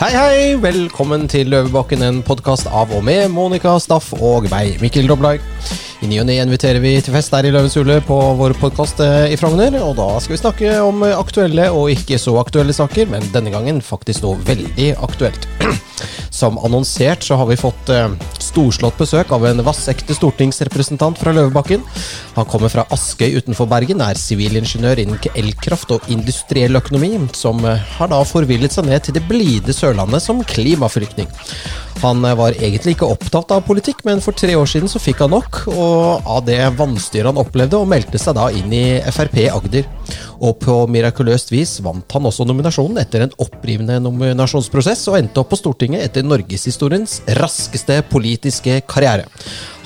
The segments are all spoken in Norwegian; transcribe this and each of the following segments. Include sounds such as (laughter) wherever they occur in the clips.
Hei, hei! Velkommen til Løvebakken, en podkast av og med Monica Staff og meg, Mikkel Doblag. I ny og ne inviterer vi til fest her i Løvens hule på vår podkast i Frogner. Og da skal vi snakke om aktuelle og ikke så aktuelle saker, men denne gangen faktisk noe veldig aktuelt. (clears throat) Som annonsert så har vi fått eh, storslått besøk av en vassekte stortingsrepresentant fra Løvebakken. Han kommer fra Askøy utenfor Bergen, er sivilingeniør innen elkraft og industriell økonomi, som eh, har da forvillet seg ned til det blide Sørlandet som klimaflyktning. Han eh, var egentlig ikke opptatt av politikk, men for tre år siden så fikk han nok og av det vanstyret han opplevde, og meldte seg da inn i Frp Agder. Og på mirakuløst vis vant han også nominasjonen etter en opprivende nominasjonsprosess, og endte opp på Stortinget etter norgeshistoriens raskeste politiske karriere.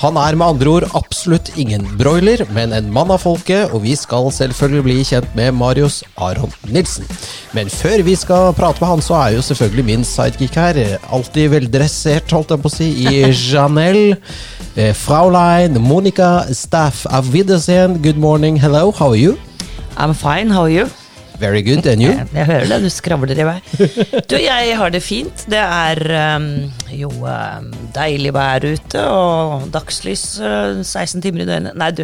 Han er med andre ord absolutt ingen broiler, men en mann av folket, og vi skal selvfølgelig bli kjent med Marius Aron Nilsen. Men før vi skal prate med han, så er jo selvfølgelig min sidekick her, alltid veldressert, holdt jeg på å si, i Janel. Eh, Fraulein Monica Staff av Wiedersehen, good morning, hello, how are you? I'm fine, how are you? Very good, and you? Jeg, jeg hører det, du skravler i vei. (laughs) Du, jeg har det fint. Det er um, jo um, deilig vær ute, og dagslys uh, 16 timer i døgnet. Nei, du,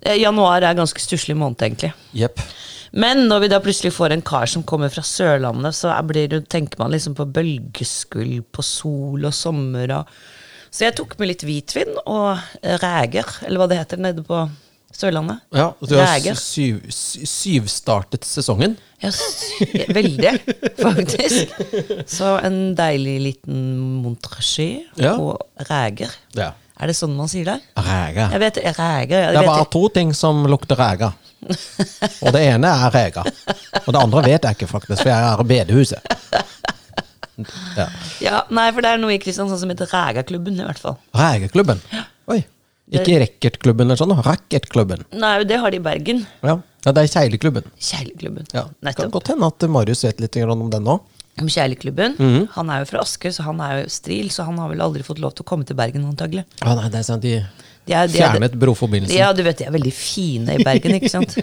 eh, januar er ganske stusslig måned, egentlig. Yep. Men når vi da plutselig får en kar som kommer fra Sørlandet, så blir, tenker man liksom på bølgeskvulp, på sol og sommer og Så jeg tok med litt hvitvin og reger, eller hva det heter nede på Sørlandet. Ja, Du har syv, sy- syvstartet sesongen. Ja, veldig, faktisk. Så en deilig liten Montrachet Ja. og reger. Ja. Er det sånn man sier det? Reger. Jeg vet reger Jeg Det er bare to ting som lukter reger. Og det ene er reger. Og det andre vet jeg ikke, faktisk, for jeg er i bedehuset. Ja. ja, nei, for det er noe i Kristiansand som heter Rægaklubben, i hvert fall. Regeklubben. Oi. Ikke racketklubben eller sånn, racketklubben. Nei, det har de i Bergen. Ja. ja, det er Kjegleklubben. Kjegleklubben. Ja. Nettopp. kan godt hende at Marius vet litt om den nå. Om Kjegleklubben? Mm -hmm. Han er jo fra Asker, så han er jo stril, så han har vel aldri fått lov til å komme til Bergen, antagelig. Ja, nei, det er sant, de De er, de er, fjernet broforbindelsen. ja, du vet, de er veldig fine i Bergen, ikke sant?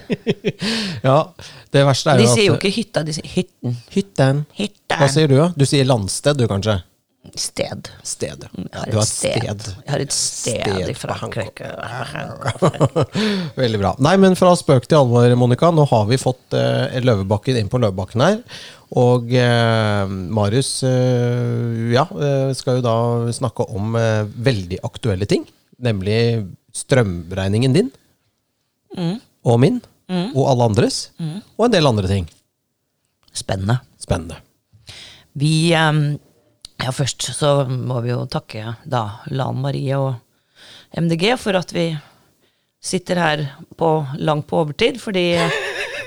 (laughs) Ja, det verste er De jo at De sier jo ikke hytta, de sier hytten. Hytten. Hva sier du, da? Du sier landsted, du, kanskje? Sted. Sted. Jeg Ja, du har et sted. sted. Jeg har et sted, Sted i Frankrike. (laughs) Veldig bra. Nei, men fra spøk til alvor, Monica. Nå har vi fått uh, Løvebakken inn på Løvebakken her. Og uh, Marius uh, ja, skal jo da snakke om veldig aktuelle ting. Nemlig strømregningen din. Mm. Og min. Og alle andres. Og en del andre ting. Spennende. Spennende. Vi ehm, Ja, først så må vi jo takke da Lan Marie og MDG for at vi sitter her på langt på overtid, fordi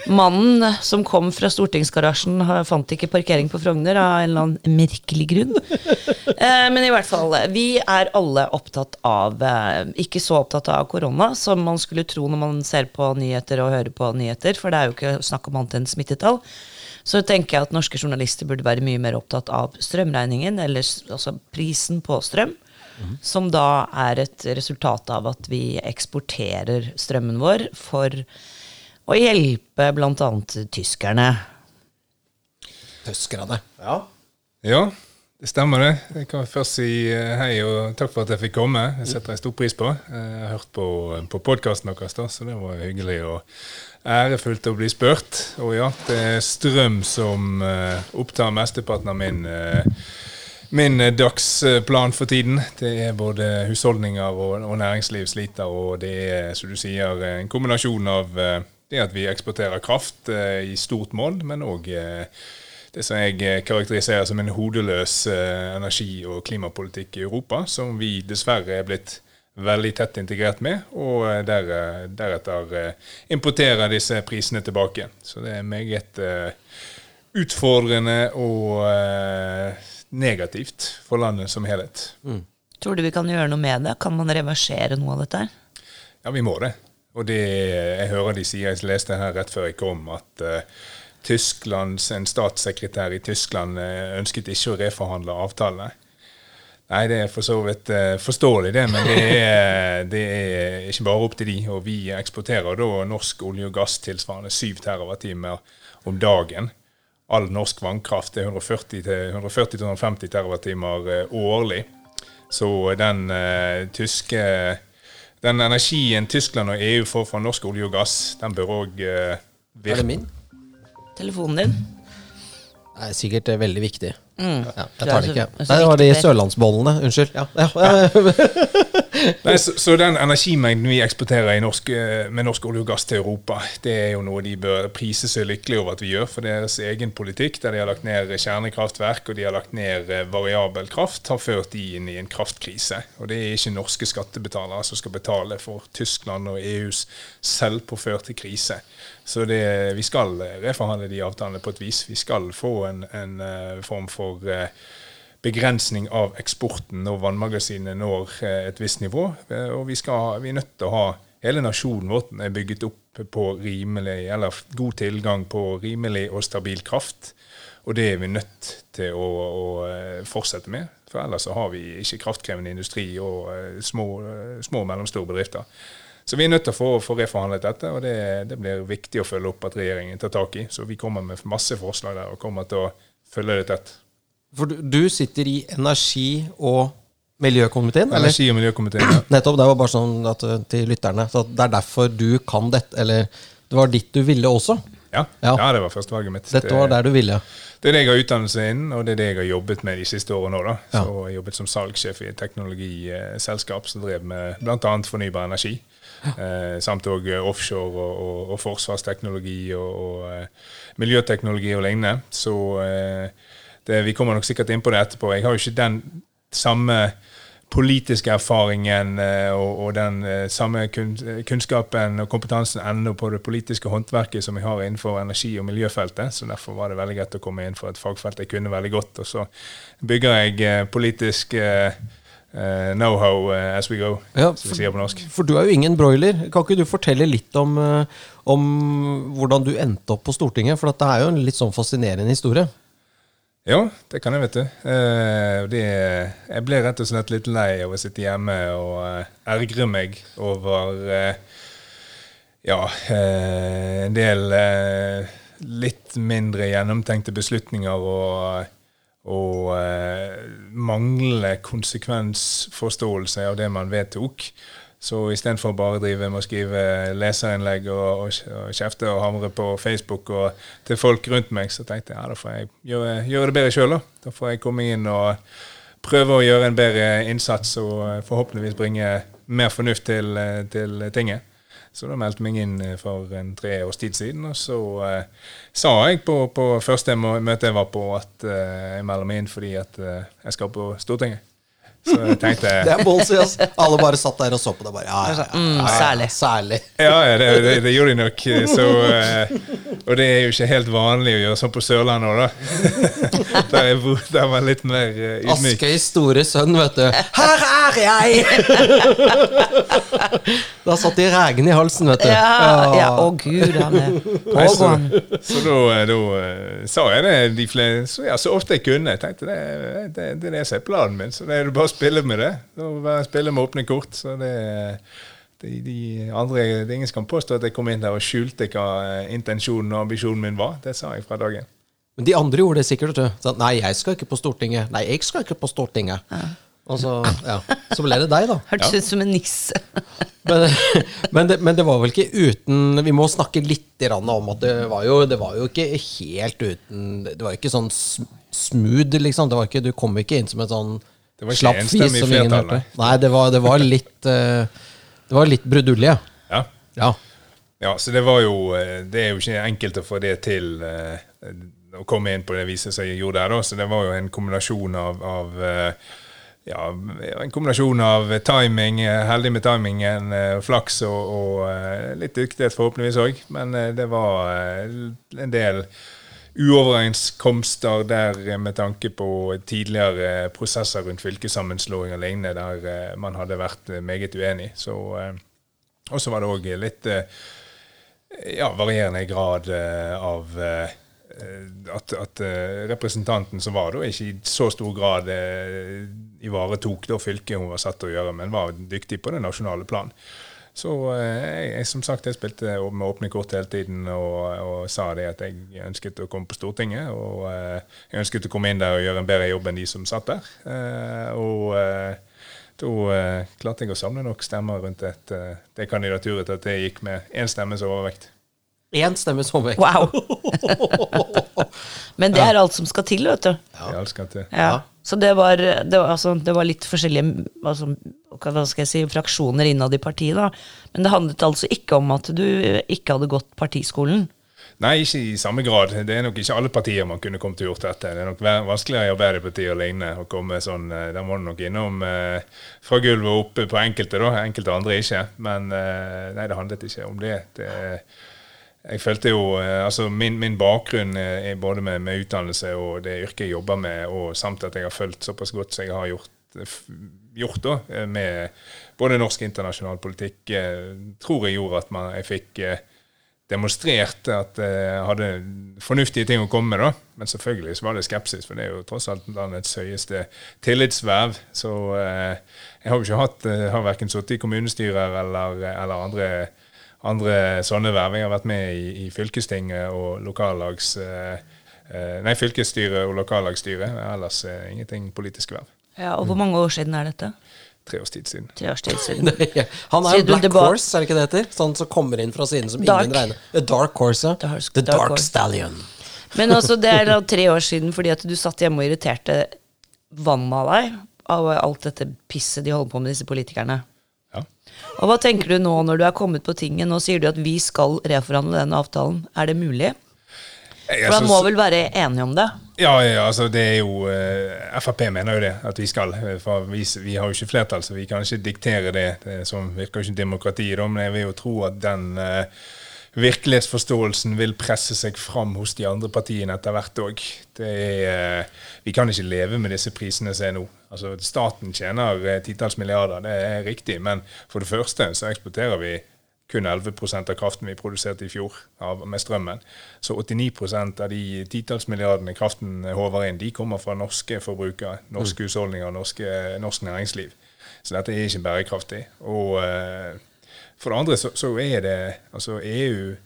mannen som kom fra stortingsgarasjen, fant ikke parkering på Frogner av en eller annen merkelig grunn. Eh, men i hvert fall, vi er alle opptatt av eh, Ikke så opptatt av korona som man skulle tro når man ser på nyheter og hører på nyheter, for det er jo ikke snakk om annet enn smittetall. Så tenker jeg at norske journalister burde være mye mer opptatt av strømregningen, eller altså prisen på strøm, som da er et resultat av at vi eksporterer strømmen vår for å hjelpe bl.a. tyskerne. Tyskerne. Ja. ja, det stemmer det. Jeg kan først si eh, hei og takk for at jeg fikk komme. Jeg setter jeg stor pris på. Eh, Jeg har hørt på, på podkasten deres, da, så det var hyggelig og ærefullt å bli spurt. Og ja, det er strøm som eh, opptar mesteparten av min eh, Min eh, dagsplan for tiden det er både husholdninger og, og næringsliv sliter, og det er som du sier, en kombinasjon av eh, det at vi eksporterer kraft eh, i stort mål, men òg det som jeg eh, karakteriserer som en hodeløs eh, energi- og klimapolitikk i Europa, som vi dessverre er blitt veldig tett integrert med, og eh, der, deretter importerer disse prisene tilbake. Så det er meget utfordrende og negativt for landet som helhet. Tror du vi kan gjøre noe med det? Kan man reversere noe av dette? Ja, vi må det. Og det, jeg hører de sier, jeg leste her rett før jeg kom, at eh, Tysklands, en statssekretær i Tyskland eh, ønsket ikke å reforhandle avtalene. Nei, det er for så vidt eh, forståelig, det, men det er, (laughs) det er ikke bare opp til de. Og vi eksporterer da norsk olje og gass tilsvarende 7 TWh om dagen. all norsk vannkraft. Er 140-150 TWh årlig. Så den tyske den energien Tyskland og EU får fra norsk olje og gass, den bør òg uh, virke. Er det min? Telefonen din? Det er sikkert veldig viktig. Mm. Ja, jeg tar det ikke. Nei, det var de sørlandsbollene. Unnskyld. Ja. Ja. (laughs) Nei, så, så, den energimengden vi eksporterer norsk, eh, med norsk olje og gass til Europa, det er jo noe de bør prise seg lykkelige over at vi gjør. For deres egen politikk, der de har lagt ned kjernekraftverk og de har lagt ned eh, variabel kraft, har ført de inn i en kraftkrise. Og det er ikke norske skattebetalere som skal betale for Tyskland og EUs selvpåførte krise. Så det, vi skal reforhandle de avtalene på et vis. Vi skal få en, en uh, form for uh, begrensning av eksporten når vannmagasinene når eh, et visst nivå. Eh, og vi, skal, vi er nødt til å ha Hele nasjonen vår er bygget opp på rimelig, eller god tilgang på rimelig og stabil kraft. Og det er vi nødt til å, å eh, fortsette med. For ellers så har vi ikke kraftkrevende industri og små, små og mellomstore bedrifter. Så vi er nødt til å få, få reforhandlet dette, og det, det, blir viktig å følge opp at regjeringen tar tak i. Så vi kommer med masse forslag der og kommer til å følge det tett. For du, du sitter i energi- og miljøkomiteen? Energi- og miljøkomiteen, ja. (clears throat) Nettopp. Det var bare sånn at, eh, til lytterne. Så det er derfor du kan dette, eller det var ditt du ville også? Ja, ja. ja det var førstevalget mitt. Dette var der du ville? Det er det jeg har utdannelse innen, og det er det jeg har jobbet med de siste årene. da. Ja. Så Jeg har jobbet som salgssjef i et teknologiselskap som drev med bl.a. fornybar energi. Eh, samt òg offshore og, og, og forsvarsteknologi og, og eh, miljøteknologi og lignende. Så eh, det, vi kommer nok sikkert inn på det etterpå. Jeg har jo ikke den samme politiske erfaringen eh, og, den eh, samme kunnskapen og kompetansen ennå på det politiske håndverket som jeg har innenfor energi- og miljøfeltet. Så derfor var det veldig greit å komme inn for et fagfelt jeg kunne veldig godt. Og så bygger jeg eh, politisk Uh, know-how uh, as we go, ja, som vi sier på norsk. For du er jo ingen broiler. Kan ikke du fortelle litt om, uh, om hvordan du endte opp på Stortinget? For det er jo en litt sånn fascinerende historie. Ja, det kan jeg, vet du. Det, jeg ble rett og slett litt lei av å sitte hjemme og ergre meg over ja, en del litt mindre gjennomtenkte beslutninger og, og manglende konsekvensforståelse av det man vedtok. Så istedenfor bare å drive med å skrive leserinnlegg og, og, og, kjefte og hamre på Facebook og til folk rundt meg, så tenkte jeg ja, da får jeg gjøre, gjøre det bedre sjøl. Da. da får jeg komme inn og prøve å gjøre en bedre innsats og forhåpentligvis bringe mer fornuft til, til tinget. Så da meldte jeg meg inn for en tre års tid siden. Og så eh, sa jeg på, på første møte jeg var på, at eh, jeg melder meg inn fordi at eh, jeg skal på Stortinget. Så jeg tenkte (laughs) Det er ballsy, altså. Alle bare satt der og så på det. Bare, ja, ja, ja, mm, særlig. særlig. Ja, det, det, det, gjorde de nok. Så, uh, og det er jo ikke helt vanlig å gjøre sånn på Sørlandet òg, da. (laughs) (laughs) Der, er, der var litt mer uh, ydmyk. Askøys store sønn, vet du. Her er jeg! (laughs) da satt de rægen i halsen, vet du. Ja, ja. å gud, han er pågående. Så, så da, da uh, sa jeg det de flere, så, ja, så ofte jeg kunne. Jeg tenkte det, det, det er det som er planen min. Så det er bare spille med det. Bare Spille med åpne kort. så det de, de andre, det er Ingen som kan påstå at jeg kom inn der og skjulte hva eh, intensjonen og ambisjonen min var. Det sa jeg fra dagen. Men de andre gjorde det sikkert. du. Så, nei, jeg skal ikke på Stortinget. Nei, jeg skal ikke på Stortinget. Ja. Og så, ja. så ble det deg, da. Hørtes ut som en nisse. (laughs) men, men, det, men, det, var vel ikke uten Vi må snakke litt om at det var jo, det var jo ikke helt uten Det var jo ikke sånn smooth, liksom. Det var ikke, du kom ikke inn som en sånn slapp fis som ingen hørte. nei. Det var, det var litt uh, Det var litt brudulje. Ja. ja. Ja, så det var jo eh, Det er jo ikke enkelt å få det til uh, å komme inn på det viset som jeg gjorde der, da. Så det var jo en kombinasjon av, av uh, ja, en kombinasjon av timing, heldig med timingen, flaks og, og litt dyktighet forhåpentligvis òg. Men det var en del uoverenskomster der med tanke på tidligere prosesser rundt fylkessammenslåing og lignende, der eh, man hadde vært meget uenig. Så, eh, og så var det òg litt eh, ja, varierende grad av at, at, representanten som var da, ikke i så stor grad ivaretok da fylket hun var satt til å gjøre, men var dyktig på det nasjonale plan. Så eh, jeg, jeg, som sagt, jeg spilte med åpne kort hele tiden og, og, sa det at jeg ønsket å komme på Stortinget. Og eh, jeg ønsket å komme inn der og gjøre en bedre jobb enn de som satt der. Eh, og da klarte jeg å samle nok stemmer rundt et, det kandidaturet at det gikk med én stemmes overvekt. Én stemmes vekk. Wow! (laughs) Men det er alt som skal til, vet du. Ja. Det alt skal til. Ja. Så det var, det, var, altså, det var, litt forskjellige altså, hva skal jeg si, fraksjoner innad i partiet. da. Men det handlet altså ikke om at du ikke hadde gått partiskolen? Nei, ikke i samme grad. Det er nok ikke alle partier man kunne kommet til å gjort dette. Det er nok vanskeligere i Arbeiderpartiet og lignende å komme sånn eh, Der må du nok innom eh, fra gulvet og opp på enkelte, da. Enkelte andre ikke. Men eh, nei, det handlet ikke om det. det jeg følte jo, eh, altså Min, min bakgrunn er både med, med, utdannelse og det yrket jeg jobber med, og samt at jeg har fulgt såpass godt som jeg har gjort, gjort da, eh, med både norsk og internasjonal politikk, eh, tror jeg gjorde at man, jeg fikk demonstrert at jeg hadde fornuftige ting å komme med. da, Men selvfølgelig så var det skepsis, for det er jo tross alt landets høyeste tillitsverv. Så jeg har jo ikke hatt, har verken sittet i kommunestyrer eller, eller andre andre sånne verv. Jeg har vært med i, i fylkestinget og lokallags... Eh, eh nei, fylkesstyret og lokallagsstyret. Ellers eh, ingenting politisk verv. Ja, og Hvor mange år siden er dette? Tre års tid siden. Tre års tid siden. (laughs) Han er jo Black Horse, er det ikke det heter? Sånn som kommer inn fra siden som dark. ingen regner. The dark Horse, The Dark, dark Stallion. Men altså, det er da (laughs) tre år siden fordi at du satt hjemme og irriterte vannet av deg av alt dette pisset de holder på med, disse politikerne. Og Hva tenker du nå når du er kommet på tinget? Nå sier du at vi skal reforhandle den avtalen. Er det mulig? For da må vel være enige om det? Ja, ja altså det er jo uh, Frp mener jo det, at vi skal. For vi, vi, har jo ikke flertall, så vi kan ikke diktere det. Det som virker jo ikke demokrati da, men jeg vil jo tro at den uh, virkelighetsforståelsen vil presse seg fram hos de andre partiene etter hvert òg. Eh, vi kan ikke leve med disse prisene som er nå. Altså, staten tjener eh, titalls milliarder, det er riktig. Men for det første så eksporterer vi kun 11% av kraften vi produserte i fjor av, med strømmen. Så 89% av de titalls milliardene kraften håver inn, de kommer fra norske forbrukere, norske mm. husholdninger, norske, norsk næringsliv. Så dette er ikke bærekraftig. Og eh, for det andre så, så er det altså EU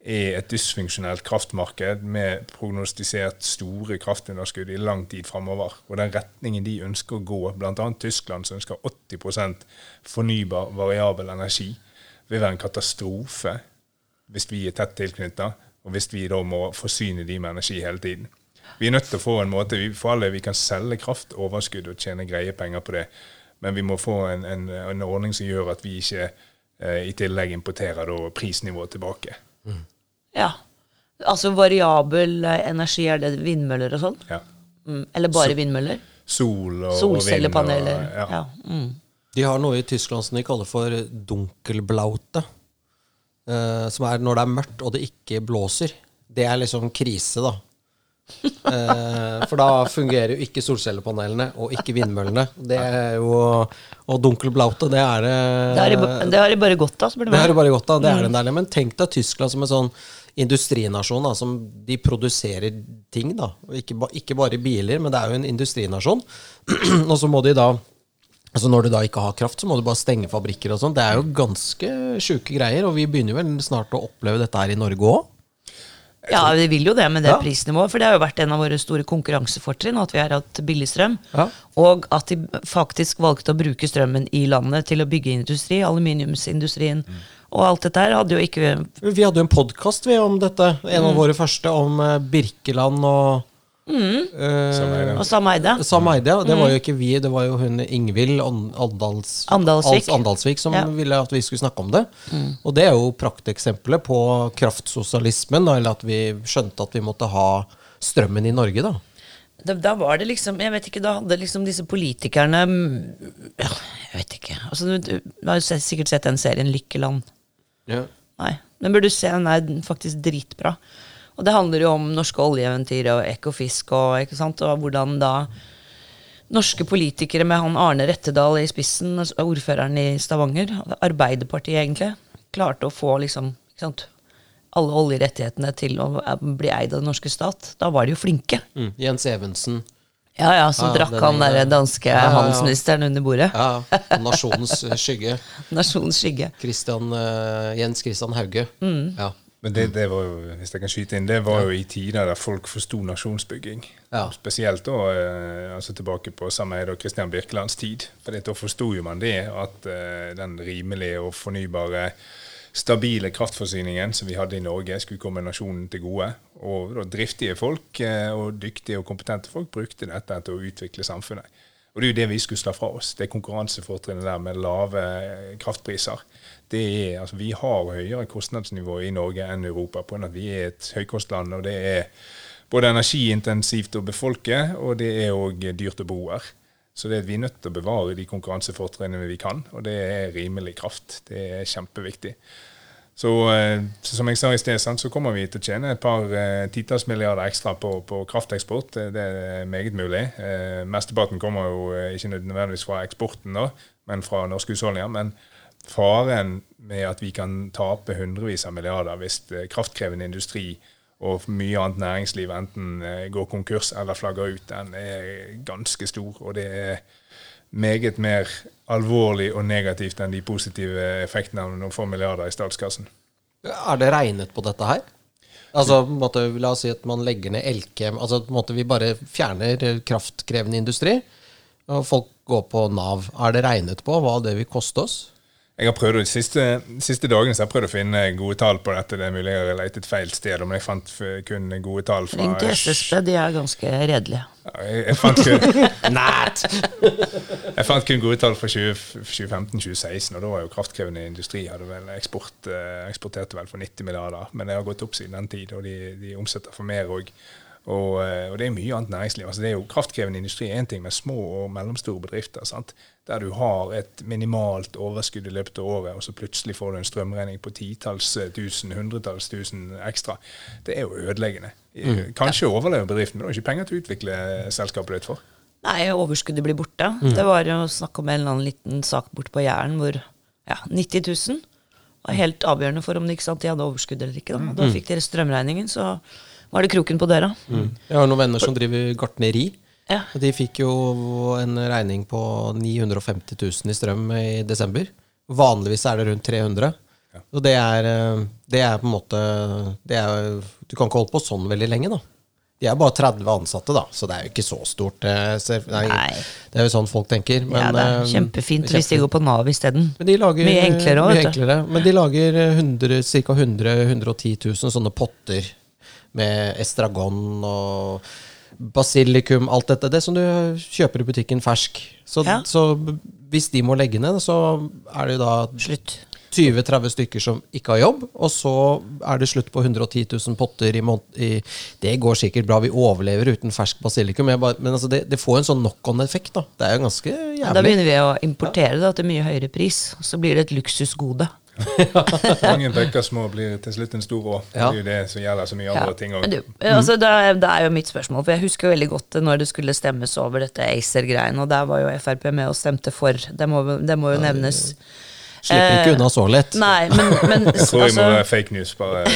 er et dysfunksjonelt kraftmarked med prognostisert store kraftunderskudd i lang tid framover. Og den retningen de ønsker å gå, bl.a. Tyskland som ønsker 80% fornybar, variabel energi, vil være en katastrofe hvis vi er tett tilknyttet, og hvis vi da må forsyne de med energi hele tiden. Vi er nødt til å få en måte, For alle, vi kan selge kraftoverskudd og tjene greie penger på det, men vi må få en, en, en ordning som gjør at vi ikke I tillegg importerer da prisnivået tilbake. Mm. Ja. Altså variabel eh, energi, er det vindmøller og sånn? Ja. Mm. Eller bare vindmøller? Sol og, Solcellepaneler. Og, ja. ja. Mm. De har noe i Tyskland som de kaller for dunkelblaute. Eh, som er når det er mørkt og det ikke blåser. Det er liksom krise, da. Eh, for da fungerer jo ikke solcellepanelene og ikke vindmøllene. Det er jo Og dunkelblaute, det er det Det har de, det har de bare godt av, meg. Det har de bare godt av, det er den der. Men tenk deg Tyskland som en sånn industrinasjon, da, som de produserer ting, da. Ikke, ikke bare biler, men det er jo en industrinasjon. (clears throat) og så må de da Altså Når du da ikke har kraft, så må du bare stenge fabrikker og sånn. Det er jo ganske sjuke greier, og vi begynner vel snart å oppleve dette her i Norge òg. Ja, vi vil jo det med det ja. prisnivået. For det har jo vært en av våre store konkurransefortrinn at vi har hatt billig strøm. Ja. Og at de faktisk valgte å bruke strømmen i landet til å bygge industri. Aluminiumsindustrien. Mm. Og alt dette her hadde jo ikke Vi hadde jo en podkast om dette. En av mm. våre første om eh, Birkeland og Mm. Eh, og Sam Eide. Sam Eide, Det var jo ikke vi, det var jo hun Ingvild Andals, Andalsvik. Andalsvik som ja. ville at vi skulle snakke om det. Mm. Og det er jo prakteksempelet på kraftsosialismen, eller at vi skjønte at vi måtte ha strømmen i Norge, da. Da, da, var det liksom Jeg vet ikke, da hadde liksom disse politikerne ja, Jeg vet ikke. Altså, du, du har jo sikkert sett den serien Lykkeland. Ja. Nei. Den burde du se. Den er faktisk dritbra. Og det handler jo om norske oljeeventyr og Ekofisk og, ikke sant, og hvordan da norske politikere med han Arne Rettedal i spissen, ordføreren i Stavanger, Arbeiderpartiet egentlig, klarte å få liksom ikke sant, alle oljerettighetene til å bli eid av den norske stat. Da var de jo flinke. Mm. Jens Evensen. Ja ja, som Ja, drakk den han derre der danske Ja, ja, handelsministeren under bordet. Ja, Nasjonens skygge. (laughs) Nasjonens skygge. Christian, uh, Jens Christian Hauge. Ja. Men det, det var jo, hvis jeg kan skyte inn, det var jo i tider der folk forsto nasjonsbygging. Ja. Spesielt da, eh, altså tilbake på samme og Kristian Birkelands tid. For da forsto jo man det, at eh, den rimelige og fornybare, stabile kraftforsyningen som vi hadde i Norge, skulle komme nasjonen til gode. Og da driftige folk eh, og dyktige og kompetente folk brukte dette til å utvikle samfunnet. Og det er jo det vi skulle slå fra oss. Det konkurransefortrinnet der med lave kraftpriser. Det er, altså, vi har høyere kostnadsnivå i Norge enn Europa på at vi er et høykostland. og det er både energiintensivt å befolke, og det er òg dyrt å bo her. Så det er at vi er nødt til å bevare de konkurransefortrinnene vi kan, og det er rimelig kraft. Det er kjempeviktig. Så, eh, så som jeg sa i sted, så kommer vi til å tjene et par eh, titalls milliarder ekstra på, på krafteksport. Det, det er meget mulig. Eh, mesteparten kommer jo eh, ikke nødvendigvis fra eksporten, da, men fra norske husholdninger. Men faren med at vi kan tape hundrevis av milliarder hvis eh, kraftkrevende industri og mye annet næringsliv enten eh, går konkurs eller flagger ut, den er ganske stor. Og det er meget mer alvorlig og negativt enn de positive effektene av noen få milliarder i statskassen. Er det regnet på dette her? Altså, måtte, La oss si at man legger ned Elkem. Altså, måte, Vi bare fjerner kraftkrevende industri, og folk går på Nav. Er det regnet på hva det vil koste oss? Jeg har prøvd De siste, siste dagene så har jeg prøvd å finne gode tall på dette. Det er mulig jeg har lett et feil sted, men jeg fant kun gode tall fra Ring til SSB, de er ganske redelige. Jeg, jeg, fant kun, jeg fant kun gode tall fra 2015-2016, og da var jo kraftkrevende industri hadde vel eksport, eh, eksporterte vel for 90 milliarder. Men det har gått opp siden den tid, og de, de omsetter for mer òg. Og, eh, og det er mye annet næringsliv. Altså det er jo Kraftkrevende industri er en ting med små og mellomstore bedrifter. sant? Der du har et minimalt overskudd i løpet av året, og så plutselig får du en strømregning på titalls eh, tusen, hundretalls tusen ekstra. Det er jo ødeleggende. Kanskje overlever bedriften, men du har ikke penger til å utvikle selskapet ditt for. Nei, overskuddet blir borte. Det var jo snakk om en eller annen liten sak borte på Jæren hvor ja, 90 000 var helt avgjørende for om de, ikke sant, de hadde overskudd eller ikke. Da. Da fikk dere strømregningen, så var det kroken på døra. Jeg har noen venner som driver gartneri. Ja. og De fikk jo en regning på 950 000 i strøm i desember. Vanligvis er det rundt 300. Og det er, eh, det er på en måte det er, Du kan ikke holde på sånn veldig lenge, da. De er bare 30 ansatte, da, så det er jo ikke så stort. eh, Nei, Nei. Det er jo sånn folk tenker. Men, ja, det er kjempefint kjempefint hvis de går på Nav isteden. men Mye enklere enklere. Men de lager eh, 100, ca. 100 110 000 sånne potter med estragon og basilikum, alt dette. Det som du kjøper i butikken fersk. Så, Ja. så hvis de må legge ned, så er det da Slutt. 20-30 stykker som ikke har jobb, og så er det slutt på 110 000 potter i måneden. Det går sikkert bra, vi overlever uten fersk basilikum, bare, men altså det, det får en sånn knock-on-effekt. Da Det er jo ganske jævlig. Da begynner vi å importere det til mye høyere pris. Så blir det et luksusgode. Mange bøkker små blir til slutt en stor å. Det er jo det som gjelder så mye Ja. andre ting òg. Altså, det, det er jo mitt spørsmål, for jeg husker jo veldig godt når det skulle stemmes over dette ACER-greien, og der var jo Frp med og stemte for. Det må, det må jo nevnes. Slipper ikke Eh, unna så lett. Nei, men, men, Jeg tror jeg må altså, være fake news. bare.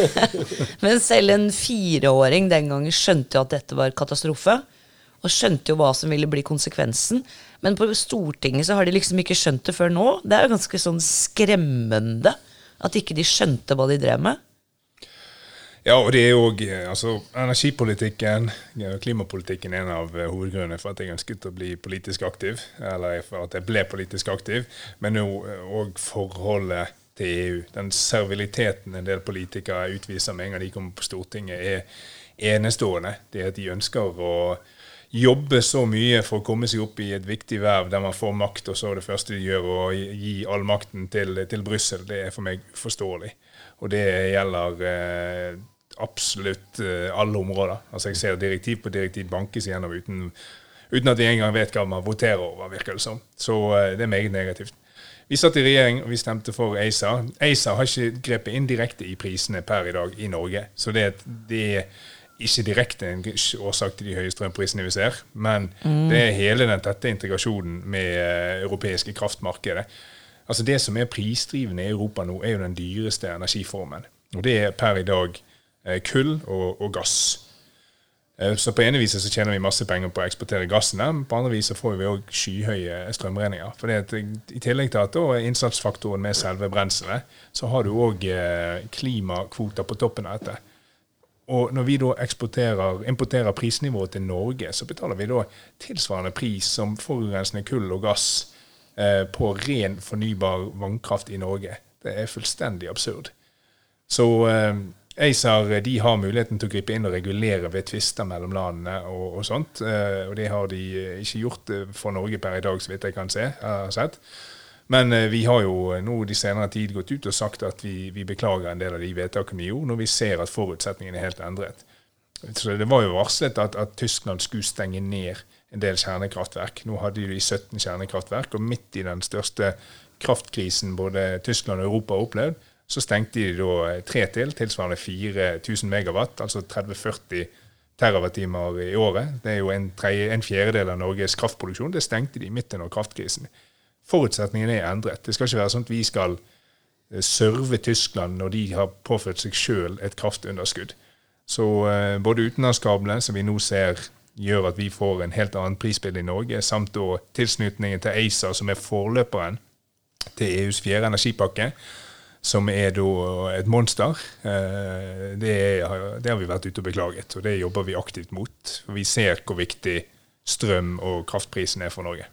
(laughs) men selv en fireåring den gangen skjønte jo at dette var katastrofe. Og skjønte jo hva som ville bli konsekvensen. Men på Stortinget så har de liksom ikke skjønt det før nå. Det er jo ganske sånn skremmende at ikke de skjønte hva de drev med. Ja, og det er jo altså, energipolitikken klimapolitikken er en av eh, hovedgrunnene for at jeg ønsket å bli politisk aktiv. Eller for at jeg ble politisk aktiv. Men òg forholdet til EU. Den serviliteten en del politikere utviser med en gang de kommer på Stortinget, er enestående. Det at de ønsker å jobbe så mye for å komme seg opp i et viktig verv der man får makt, og så det første de gjør å gi all makten til, til Brussel, det er for meg uforståelig. Og det gjelder eh, absolutt eh, alle områder. Altså Jeg ser direktiv på direktiv bankes igjennom uten, uten at vi engang vet hva man voterer over, virker det som. Så eh, det er meget negativt. Vi satt i regjering og vi stemte for ACER. ACER har ikke grepet inn direkte i prisene per i dag i Norge. Så det, det ikke direkte en årsak til de høye strømprisene vi ser, men det er hele den tette integrasjonen med eh, europeiske kraftmarkedet. Altså Det som er prisdrivende i Europa nå, er jo den dyreste energiformen. Og det er per i dag eh, kull og, og gass. Eh, Så på ene viset så tjener vi masse penger på å eksportere gassen, men på andre vis så får vi òg skyhøye strømregninger. For I tillegg til at da er innsatsfaktoren med selve brenselet, så har du òg klimakvoter på toppen av dette. Og når vi da importerer prisnivået til Norge, så betaler vi da tilsvarende pris som forurensende kull og gass eh, på ren fornybar vannkraft i Norge. Det er fullstendig absurd. Så eh, ACER de har muligheten til å gripe inn og regulere ved tvister mellom landene og, og sånt. Eh, og det har de eh, ikke gjort eh, for Norge per i dag, så vidt jeg kan se. Jeg har sett. Men eh, vi har jo nå de senere tid gått ut og sagt at vi, vi beklager en del av de vedtakene vi gjorde, når vi ser at forutsetningene er helt endret. Så Det var jo varslet at, at Tyskland skulle stenge ned en del kjernekraftverk. Nå hadde de 17 kjernekraftverk, og midt i den største kraftkrisen både Tyskland og Europa har opplevd, så stengte de da tre til, tilsvarende 4000 megawatt, altså 30-40 terawattimer i året. Det er jo en, tre, en fjerdedel av Norges kraftproduksjon. Det stengte de midt under kraftkrisen. Forutsetningene er endret. Det skal ikke være sånn at vi skal eh, serve Tyskland når de har påført seg sjøl et kraftunderskudd. Så eh, både utenlandskablene, som vi nå ser gjør at vi får en helt annen prisbilde i Norge, samt da tilknytningen til ACER, som er forløperen til EUs fjerde energipakke, som er da et monster. Eh, det, er, det, har vi vært ute og beklaget, og det jobber vi aktivt mot. Vi ser hvor viktig strøm- og kraftprisen er for Norge.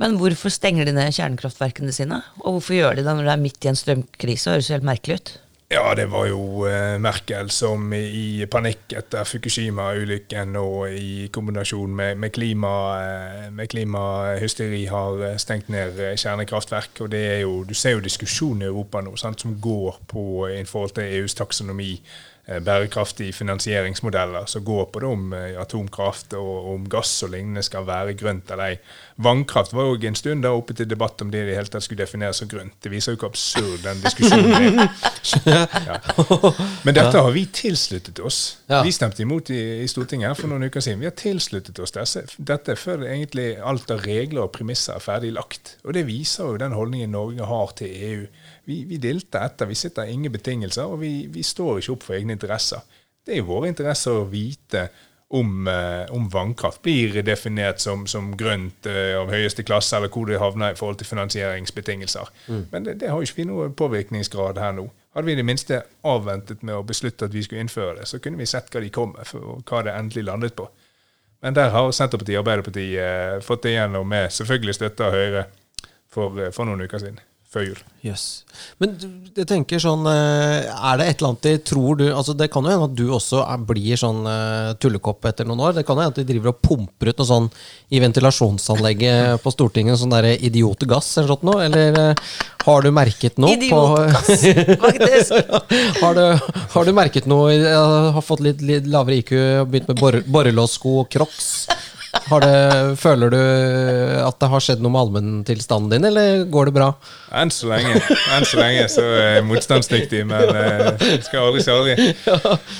Men hvorfor stenger de ned kjernekraftverkene sine? Og hvorfor gjør de det når det er midt i en strømkrise? Det høres helt merkelig ut. Ja, det var jo eh, Merkel som i panikk etter Fukushima-ulykken og i kombinasjon med, med, klima, eh, med, klimahysteri har eh, stengt ned kjernekraftverk. og det er jo, Du ser jo diskusjonen i Europa nå sant, som går på i forhold til EUs taksonomi bærekraftige finansieringsmodeller som går på det om eh, atomkraft og om gass og lignende skal være grønt eller ei. Vannkraft var jo en stund da oppe til debatt om det i det hele tatt skulle defineres som grønt. Det viser jo hvor absurd den diskusjonen er. (laughs) Ja. Men dette har vi tilsluttet oss. Vi stemte imot i, i Stortinget for noen uker siden. Vi har tilsluttet oss disse, dette før egentlig alt av regler og premisser er ferdig lagt. Og det viser jo den holdningen Norge har til EU vi, vi dilter etter. Vi sitter ingen betingelser, og vi, vi, står ikke opp for egne interesser. Det er jo våre interesser å vite om, eh, om vannkraft blir definert som, som grønt eh, av høyeste klasse, eller hvor det havner i forhold til finansieringsbetingelser. Mm. Men det, det har jo ikke vi noe påvirkningsgrad her nå. Hadde vi i det minste avventet med å beslutte at vi skulle innføre det, så kunne vi sett hva de kom med, og hva det endelig landet på. Men der har Senterpartiet og Arbeiderpartiet eh, fått det igjennom med selvfølgelig støtte av Høyre for, for noen uker siden før jul. Yes. Men jeg tenker sånn eh, Er det et eller annet de tror du altså Det kan jo hende at du også er, blir sånn uh, tullekopp etter noen år. Det kan jo hende at de driver og pumper ut noe sånn i ventilasjonsanlegget (laughs) på Stortinget, sånn derre idiotgass eller sånt noe? Eller uh, har du merket noe Idiotgass, faktisk. (laughs) har, du, har du merket noe Har fått litt, litt lavere IQ, begynt med borrelåssko og crocs? Det, føler du at det har skjedd noe med allmenntilstanden din, eller går det bra? Enn så lenge. Enn så lenge så er jeg motstandsdyktig, men uh, skal aldri si aldri.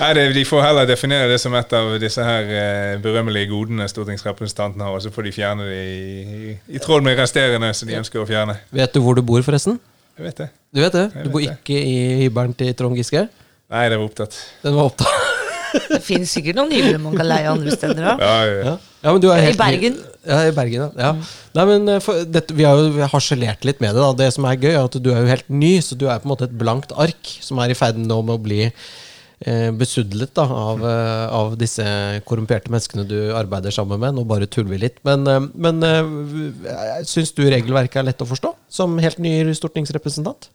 Nei, det, de får heller definere det som et av disse her uh, berømmelige godene stortingsrepresentantene har, og så får de fjerne det i, i, i tråd med resterende som de ønsker å fjerne. Vet du hvor du bor, forresten? Jeg vet det. Du vet det? Du bor ikke i hybelen til Trond Giske? Nei, den var opptatt. Den var opptatt. (laughs) Det finnes sikkert noen hybler man kan leie andre steder òg. Ja, ja, ja. helt, I Bergen. Ja, i Bergen, ja. Mm. Nei, men eh, for, dette, Vi har jo harselert litt med det. da Det som er gøy, er at du er jo helt ny, så du er på en måte et blankt ark som er i ferd med å bli eh, besudlet da, av, eh, av, disse korrumperte menneskene du arbeider sammen med. Nå bare tuller vi litt. Men, eh, men syns du regelverket er lett å forstå som helt ny stortingsrepresentant?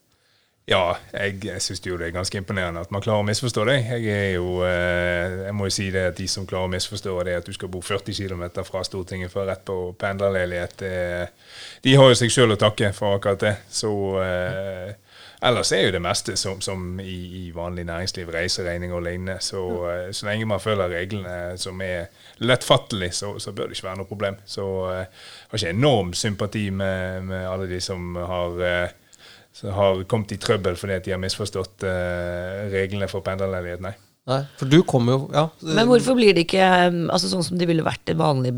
Ja, jeg, jeg syns jo det er ganske imponerende at man klarer å misforstå det. Jeg er jo, eh, jeg må jo si det at de som klarer å misforstå det at du skal bo 40 km fra Stortinget for rett på pendlerleilighet, de har jo seg sjøl å takke for akkurat det. Så eh, ellers er jo det meste som, som i, i, vanlig næringsliv, reiseregning og lignende. Så, eh, så lenge man følger reglene som er lettfattelig, så, så, bør det ikke være noe problem. Så jeg har ikke enorm sympati med, med alle de som har som har kommet i trøbbel fordi de har misforstått uh, reglene for pendlerleilighet. Nei. Nei, for du kommer jo ja. Men hvorfor blir det ikke um, altså sånn som det ville vært vanlig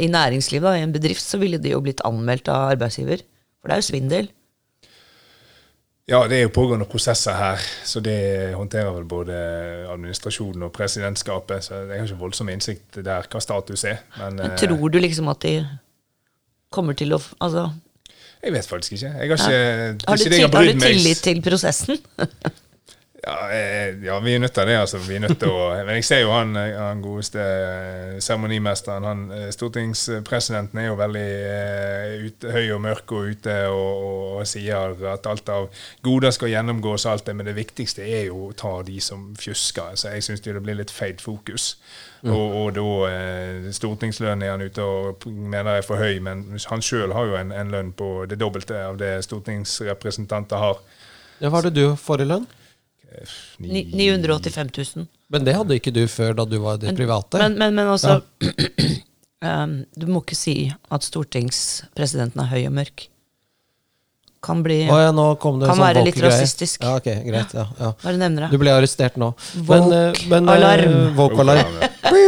i næringslivet, da, i en bedrift, så ville de jo blitt anmeldt av arbeidsgiver? For det er jo svindel. Ja, det er jo pågående prosesser her, så det håndterer vel både administrasjonen og presidentskapet. Så jeg har ikke voldsom innsikt der hva status er. Men, Men eh, tror du liksom at de kommer til å Altså, jeg vet faktisk ikke. Jeg har ikke, har du, til, har du tillit til prosessen? (laughs) Ja, eh, ja, vi er nødt til det. altså. Vi er nødt til å, (laughs) men jeg ser jo han, eh, han godeste eh, seremonimesteren. han, Stortingspresidenten er jo veldig uh, ut, høy og mørk og ute og, og, og sier at alt av goder skal gjennomgås, alt det, men det viktigste er jo å ta de som fjusker. Så jeg syns det blir litt feid fokus. Og, og da eh, stortingslønn er han ute og mener er for høy, men han sjøl har jo en, en lønn på det dobbelte av det stortingsrepresentanter har. Ja, Hva er det du får i lønn? Ni- 985 000. Men det hadde ikke du før da du var i det private. Men, men, men også (clears throat) um, Du må ikke si at stortingspresidenten er høy og mørk. Kan bli oh, ja, nå kom det Kan sånn være litt rasistisk. Ja, ok, greit. Ja, ja. Bare nevner Du ble arrestert nå. Woke men, eh, alarm. Det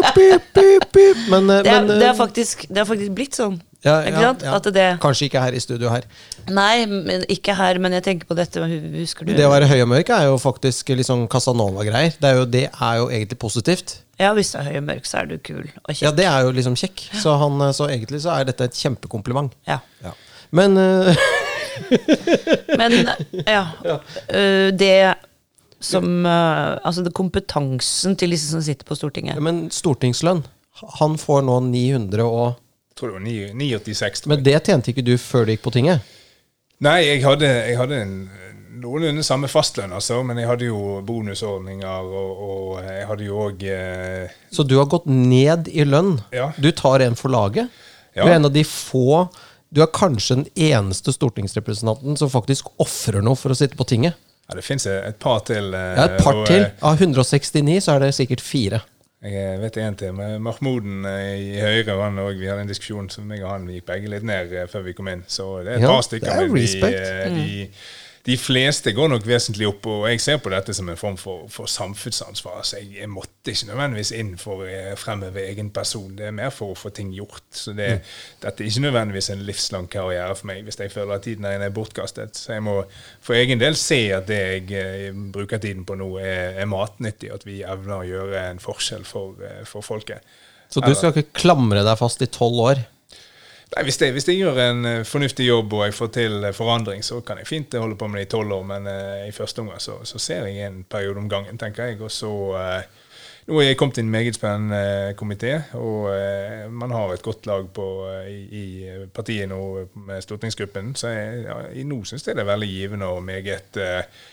det, er faktisk, det er faktisk blitt sånn. ja, ikke ja, sant? ja. At det, Kanskje ikke her i studio her. nei, men ikke her, men jeg tenker på dette. Husker du? Det å være høy og mørk er jo faktisk litt sånn Casanova-greier. Det, det er jo egentlig positivt. Ja, hvis du er høy og mørk, så er du kul og Ja, det er jo liksom kjekk. Så, han, eh, så egentlig så er dette et kjempekompliment. Ja. Men eh, (laughs) Men ja. øh, det som øh, Altså det kompetansen til disse som sitter på Stortinget. Men stortingslønn Han får nå 900 og Jeg tror det var 9 986. tror jeg. Men det tjente ikke du før du gikk på tinget? Nei, jeg hadde, jeg hadde en noenlunde samme fastlønn, altså, men jeg hadde jo bonusordninger, og, og jeg hadde jo òg eh, Så du har gått ned i lønn. Ja. Du tar en for laget. Du Ja. er en av de få Du er kanskje den eneste stortingsrepresentanten som faktisk ofrer noe for å sitte på tinget. Ja, det fins et par til. eh, Ja, et par og, til. eh, Av 169 så er det sikkert fire. Jeg vet en til. med Mahmouden eh, i Høyre han og vi hadde en diskusjon som jeg og han vi gikk begge litt ned eh, før vi kom inn. Så det er et Ja, par stykker. det er men de, respect. De, fleste går nok vesentlig opp, og jeg ser på dette som en form for, for samfunnsansvar. Så jeg, jeg måtte ikke nødvendigvis inn for å eh, fremheve egen person. Det er mer for å få ting gjort. Så det, Mm. dette er ikke nødvendigvis en livslang karriere for meg hvis jeg føler at tiden er bortkastet. Så jeg må for egen del se at det jeg eh, bruker tiden på nå, er, er matnyttig, at vi evner å gjøre en forskjell for, eh, for folket. Så du skal ikke klamre deg fast i tolv år. Nei, hvis jeg, hvis jeg gjør en eh, fornuftig jobb og jeg får til eh, forandring, så kan jeg fint eh, holde på med det i tolv år, men uh, i første omgang så, så ser jeg en periode om gangen, tenker jeg. Og så uh, Nå er jeg kommet i en meget spennende komité, og uh, man har et godt lag på, i, i partiet nå med stortingsgruppen. Så jeg, ja, nå syns jeg det er veldig givende og meget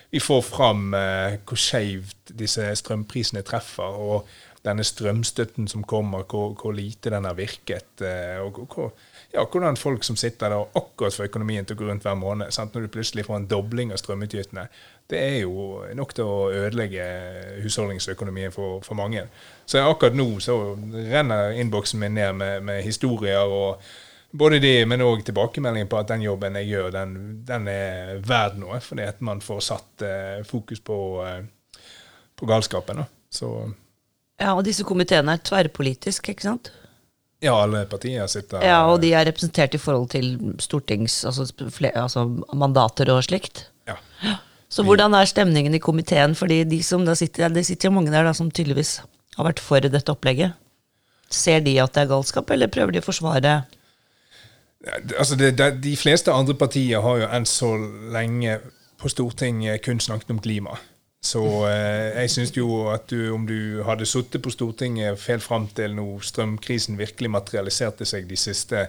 Vi får fram hvor skeivt disse strømprisene treffer. og denne strømstøtten som kommer, hvor, hvor lite den har virket. eh, og hvor, ja, hvordan folk som sitter der akkurat får økonomien til å gå rundt hver måned, sant? når du plutselig får en dobling av strømutgiftene, det er jo nok til å ødelegge husholdningsøkonomien for, for mange. Så akkurat nå så renner innboksen min ned med, med historier og både de, men òg tilbakemeldingen på at den jobben jeg gjør, den, den er verd noe. Fordi at man får satt eh, fokus på, eh, på galskapen. Da. Så Ja, og disse komiteene er tverrpolitiske, ikke sant? ja, alle partier sitter Ja, og de er representert i forhold til stortings... Altså, sp- fle- altså mandater og slikt. ja. Så hvordan er stemningen i komiteen? Fordi de som da sitter, det sitter jo mange der da, som tydeligvis har vært for dette opplegget. Ser de at det er galskap, eller prøver de å forsvare Altså det, det, de fleste andre partier har jo enn så lenge på Stortinget kun snakket om klima. Så eh, jeg syns jo at du, om du hadde sittet på Stortinget helt fram til nå strømkrisen virkelig materialiserte seg de siste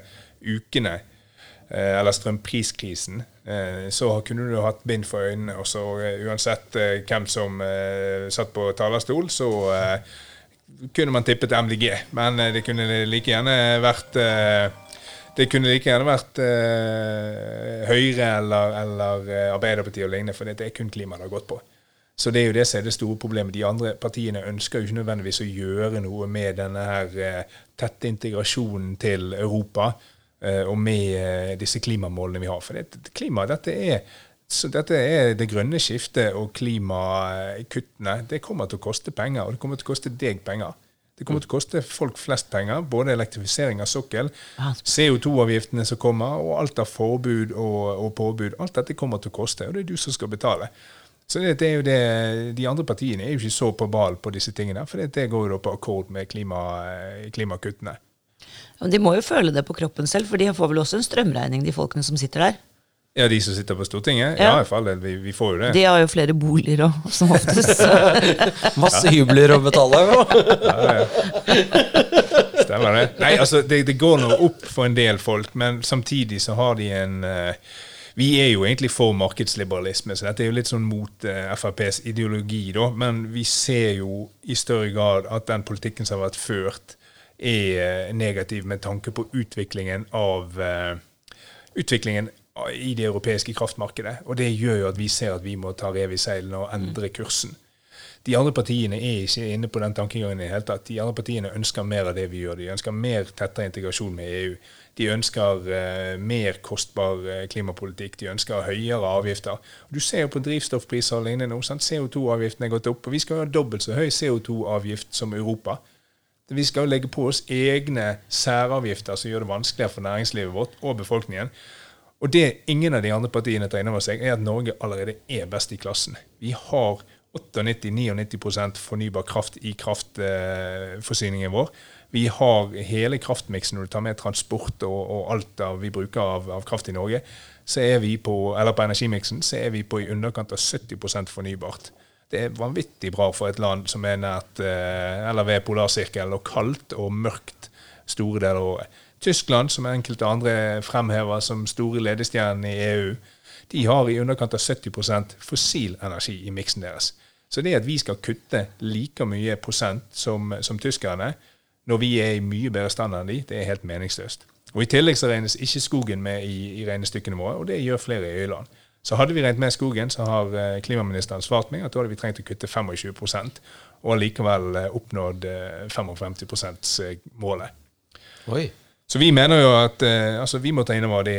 ukene, eh, eller strømpriskrisen, eh, så kunne du hatt bind for øynene. Og så eh, uansett eh, hvem som eh, satt på talerstol, så kunne man tippet MDG. Men det kunne like gjerne vært det kunne like gjerne vært Høyre eller, eller Arbeiderpartiet og lignende, for det er kun klima det har gått på. Så det er jo det som er det store problemet. De andre partiene ønsker jo ikke nødvendigvis å gjøre noe med denne her eh, tette integrasjonen til Europa eh, og med eh, disse klimamålene vi har. For det, klima, dette er, så dette er det grønne skiftet og klimakuttene. Det kommer til å koste penger, og det kommer til å koste deg penger. Det kommer til å koste folk flest penger, både elektrifisering av sokkel, CO2-avgiftene som kommer, og alt av forbud og, og påbud. Alt dette kommer til å koste, og det er du som skal betale. Så det, det er jo det, De andre partiene er jo ikke så på ball på disse tingene, for det, det går jo da på akkord med klima, klimakuttene. Men de må jo føle det på kroppen selv, for de får vel også en strømregning, de folkene som sitter der? Ja, de som sitter på Stortinget? Ja, ja i fall, vi, vi, får jo det. De har jo flere boliger òg, som oftest. (laughs) Masse hybler å betale. ja, ja. Stemmer det. Nei, altså, det, det går nå opp for en del folk, men samtidig så har de en uh, vi er jo egentlig for markedsliberalisme, så dette er jo litt sånn mot uh, FrPs ideologi, da. Men vi ser jo i større grad at den politikken som har vært ført, er uh, negativ med tanke på utviklingen av utviklingen i det europeiske kraftmarkedet. Og det gjør jo at vi ser at vi må ta rev i seilene og endre kursen. De andre partiene er ikke inne på den tankegangen i det hele tatt. De andre partiene ønsker mer av det vi gjør. De ønsker mer tettere integrasjon med EU. De ønsker uh, mer kostbar uh, klimapolitikk. De ønsker høyere avgifter. Du ser jo på drivstoffpriser og lignende nå. CO2-avgiften er gått opp. og Vi skal ha dobbelt så høy CO2-avgift som Europa. Vi skal jo legge på oss egne særavgifter som gjør det vanskeligere for næringslivet vårt og befolkningen. Og det ingen av de andre partiene tar inn over seg, er at Norge allerede er best i klassen. Vi har 98-99% fornybar kraft i kraftforsyningen vår. Vi har hele kraftmiksen når du tar med transport og, og alt vi bruker av, av, kraft i Norge. Så er vi på, eller på energimiksen så er vi på i underkant av 70% fornybart. Det er vanvittig bra for et land som er nært eh, eller ved polarsirkelen og kaldt og mørkt store deler av året. Tyskland, som enkelte andre fremhever som store ledestjerner i EU, de har i underkant av 70% fossil energi i miksen deres. Så det at vi skal kutte like mye prosent som, som tyskerne, når vi er i mye bedre standard enn de, det er helt meningsløst. Og I tillegg så regnes ikke skogen med i, i regnestykkene våre, og det gjør flere i EU-land. Så hadde vi regnet med skogen, så har eh, klimaministeren svart meg at da hadde vi trengt å kutte 25 og likevel eh, oppnådd 55 eh, %-målet. Oi. Så vi mener jo at altså vi må ta inn over det.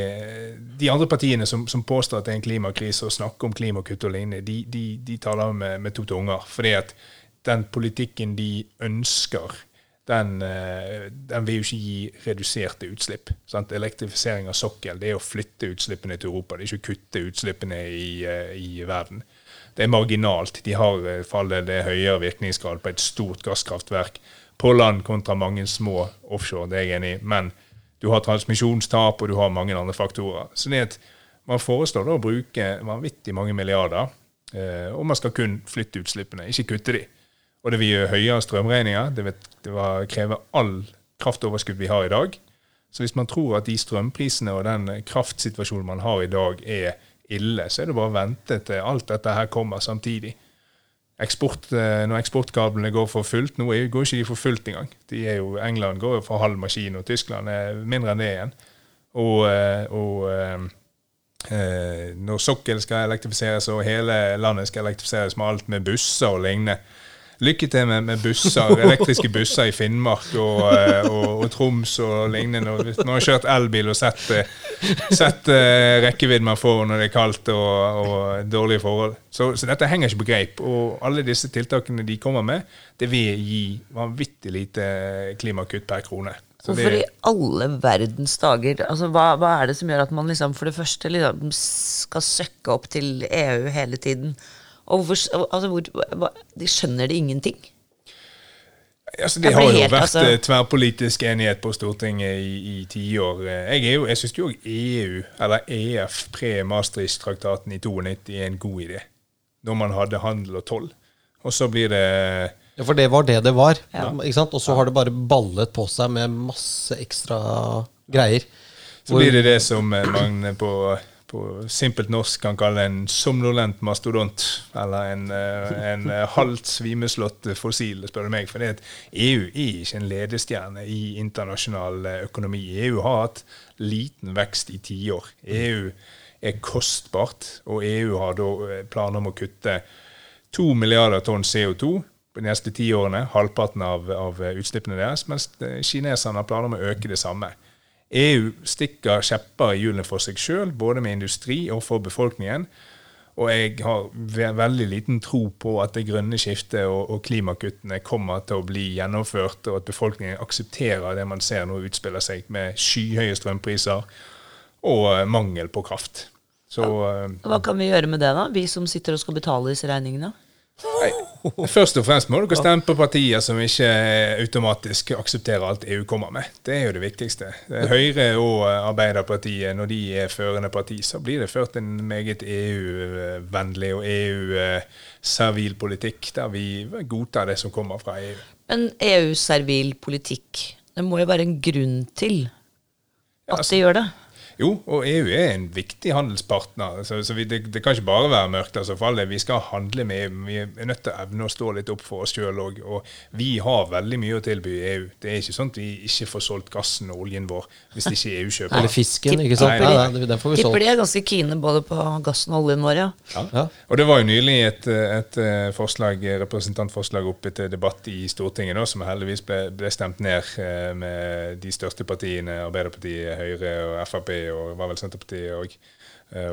De andre partiene som, som, påstår at det er en klimakrise og snakker om klimakutt og lignende, de, de, de taler med, med, to tunger. Fordi at den politikken de ønsker, den, eh, den vil jo ikke gi reduserte utslipp. Sant? Elektrifisering av sokkel det er å flytte utslippene til Europa, det er ikke å kutte utslippene i, eh, i verden. Det er marginalt. De har eh, fallet det høyere virkningsgrad på et stort gasskraftverk på land kontra mange små offshore, det er jeg enig i. Men du har transmisjonstap, og du har mange andre faktorer. Så det at man foreslår da å bruke vanvittig mange milliarder, og man skal kun flytte utslippene, ikke kutte de. Og det vil gi høyere strømregninger. Det vil, det vil kreve all kraftoverskudd vi har i dag. Så hvis man tror at de strømprisene og den kraftsituasjonen man har i dag, er ille, så er det bare å vente til alt dette her kommer samtidig eksport, eh, når eksportkablene går for fullt. Nå går ikke de for fullt engang. De er jo, England går jo for halv maskin, og Tyskland er mindre enn det igjen. Og, eh, og eh, når sokkel skal elektrifiseres og hele landet skal elektrifiseres med alt med busser og lignende, Lykke til med, med busser, elektriske busser i Finnmark og, eh, og, og Troms og lignende. Og man har kjørt elbil og sett, eh, sett uh, rekkevidden man får når det er kaldt og, og dårlige forhold. Så, så, dette henger ikke på greip. Og alle disse tiltakene de kommer med, det vil gi vanvittig lite klimakutt per krone. Hvorfor i alle verdens dager altså, hva, hva, er det som gjør at man liksom, for det første liksom, skal søkke opp til EU hele tiden? Og hvor, altså, hvor, de skjønner det ingenting. Altså, det har jo helt, vært altså, eh, tverrpolitisk enighet på Stortinget i tiår. Jeg, er jo, jeg syns jo EU, eller EF, pre-Maastricht-traktaten i 92, er en god idé. Når man hadde handel og toll. Og så blir det Ja, for det var det det var. Ja. Og så har det bare ballet på seg med masse ekstra greier. Så blir det det som man på på simpelt norsk kan kalle en somnolent mastodont. Eller en, eh, en eh, halvt svimeslått fossil, spør du meg. For det at EU er ikke en ledestjerne i internasjonal eh, økonomi. EU har hatt liten vekst i tiår. EU er kostbart, og EU har da planer om å kutte to milliarder tonn CO2 på de neste ti årene, halvparten av, av utslippene deres, mens kineserne har planer om å øke det samme. EU stikker kjepper i hjulene for seg sjøl, både med industri og for befolkningen. Og jeg har ve veldig liten tro på at det grønne skiftet og, og klimakuttene kommer til å bli gjennomført, og at befolkningen aksepterer det man ser nå utspiller seg, med skyhøye strømpriser og eh, mangel på kraft. Så ja. Hva kan vi gjøre med det, da? Vi som sitter og skal betale disse regningene? Nei. Først og fremst må dere stemme på partier som ikke automatisk aksepterer alt EU kommer med. Det er jo det viktigste. Høyre og Arbeiderpartiet, når de er førende parti, så blir det ført en meget EU-vennlig og EU-servil politikk, der vi godtar det som kommer fra EU. Men EU-servil politikk, det må jo være en grunn til at altså- de gjør det? Jo, og EU er en viktig handelspartner. Så, så vi, det, det, kan ikke bare være mørkt. altså for alle. Vi skal handle med EU. Vi er nødt til å evne å stå litt opp for oss sjøl òg. Og vi har veldig mye å tilby EU. Det er ikke sånn at vi ikke får solgt gassen og oljen vår hvis ikke EU kjøper Eller fisken, ikke sant? Nei, Nei, nei, den får vi Tipper de er ganske kine både på gassen og oljen vår, ja. Ja. Og det var jo nylig et, et eh, forslag, representantforslag oppe til debatt i Stortinget, da, som heldigvis ble, ble stemt ned eh, med de største partiene, Arbeiderpartiet, Høyre og Frp og var vel Senterpartiet og,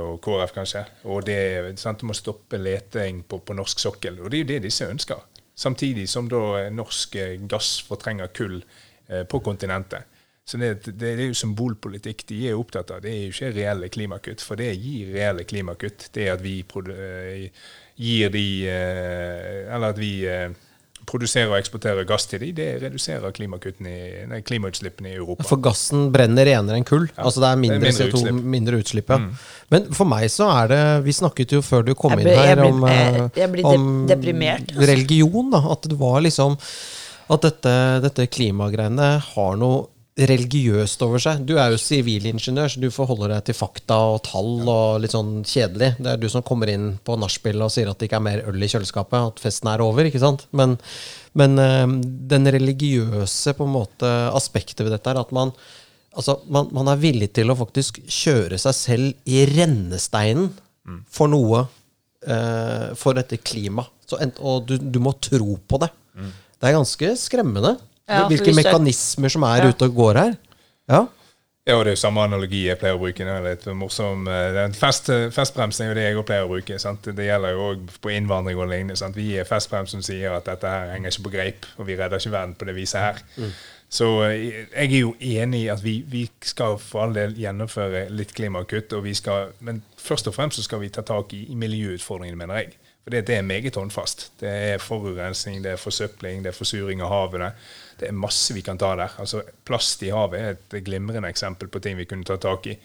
og KrF, kanskje. Og det sant, om å stoppe leting på, på norsk sokkel. Og det er jo det disse ønsker. Samtidig som da norsk gass fortrenger kull eh, på kontinentet. Så det, det, det, er jo symbolpolitikk de er opptatt av. Det er jo ikke reelle klimakutt, for det gir reelle klimakutt. Det at vi gir de Eller at vi produserer og eksporterer gass til de, det reduserer nei, klimautslippene i Europa. For gassen brenner renere enn kull. Ja, altså det er mindre, det er mindre CO2, utslipp. mindre utslipp. Ja. Mm. Men for meg så er det Vi snakket jo før du kom Jeg inn ble- jeg her om, jeg- eh, jeg blir de- om deprimert, altså. religion. da At det var liksom At dette, dette klimagreiene har noe religiøst over seg. Du er jo sivilingeniør, så du forholder deg til fakta og tall og litt sånn kjedelig. Det er du som kommer inn på nachspiel og sier at det ikke er mer øl i kjøleskapet, at festen er over, ikke sant? Men, men eh, den religiøse på en måte aspektet ved dette er at man Altså, man, man er villig til å faktisk kjøre seg selv i rennesteinen for noe eh, For dette klimaet. Og du, du må tro på det. Det er ganske skremmende Ja, hvilke hvis mekanismer som er Ja. ute og går her. Ja. Ja, og det er jo samme analogi jeg pleier å bruke. Det er litt morsom. eh, Fest, festbremsen er jo det jeg pleier å bruke. Sant? Det gjelder jo òg på innvandring og lignende. Sant? Vi er festbrems som sier at dette her henger ikke på greip, og vi redder ikke verden på det viset her. Så eh, jeg er jo enig i at vi, vi skal for all del gjennomføre litt klimakutt, og vi skal, men først og fremst så skal vi ta tak i, i miljøutfordringene, mener jeg. For det, det er meget håndfast. Det er forurensning, det er forsøpling, det er forsuring av havene. Det er masse vi kan ta der. Altså, plast i havet er et glimrende eksempel på ting vi kunne ta tak i.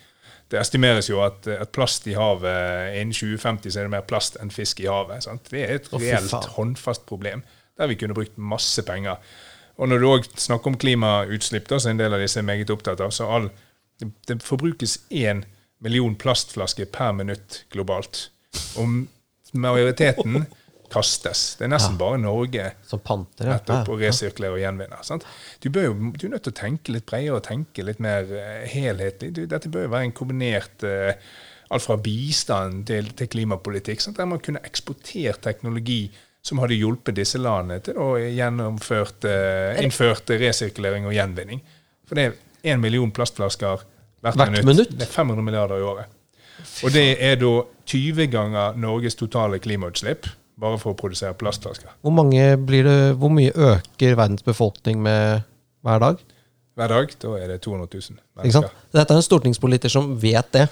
Det estimeres jo at, at plast i havet innen 2050 så er det mer plast enn fisk i havet. Sant? Det er et reelt håndfast problem der vi kunne brukt masse penger. Og når du òg snakker om klimautslipp, da, som en del av disse er meget opptatt av, så all, det, det forbrukes én million plastflasker per minutt globalt. Og majoriteten kastes. Det er nesten bare Norge Som panter. ja. nettopp å resirkulere og gjenvinne. Sant? Du, bør jo, du er nødt til å tenke litt bredere og tenke litt mer eh, helhetlig. Du, dette bør jo være en kombinert uh, alt fra bistand til, til klimapolitikk. Sant? Der man kunne eksportert teknologi som hadde hjulpet disse landene til å gjennomføre eh, innført resirkulering og gjenvinning. For det er én million plastflasker hvert, Hvert minutt. minutt? Det er 500 milliarder i året. Og det er da 20 ganger Norges totale klimautslipp bare for å produsere plastflasker. Hvor, det, hvor mye øker verdens befolkning med hver dag? Hver dag da er det 200 000 Ikke mennesker. Dette er en stortingspolitiker som vet det.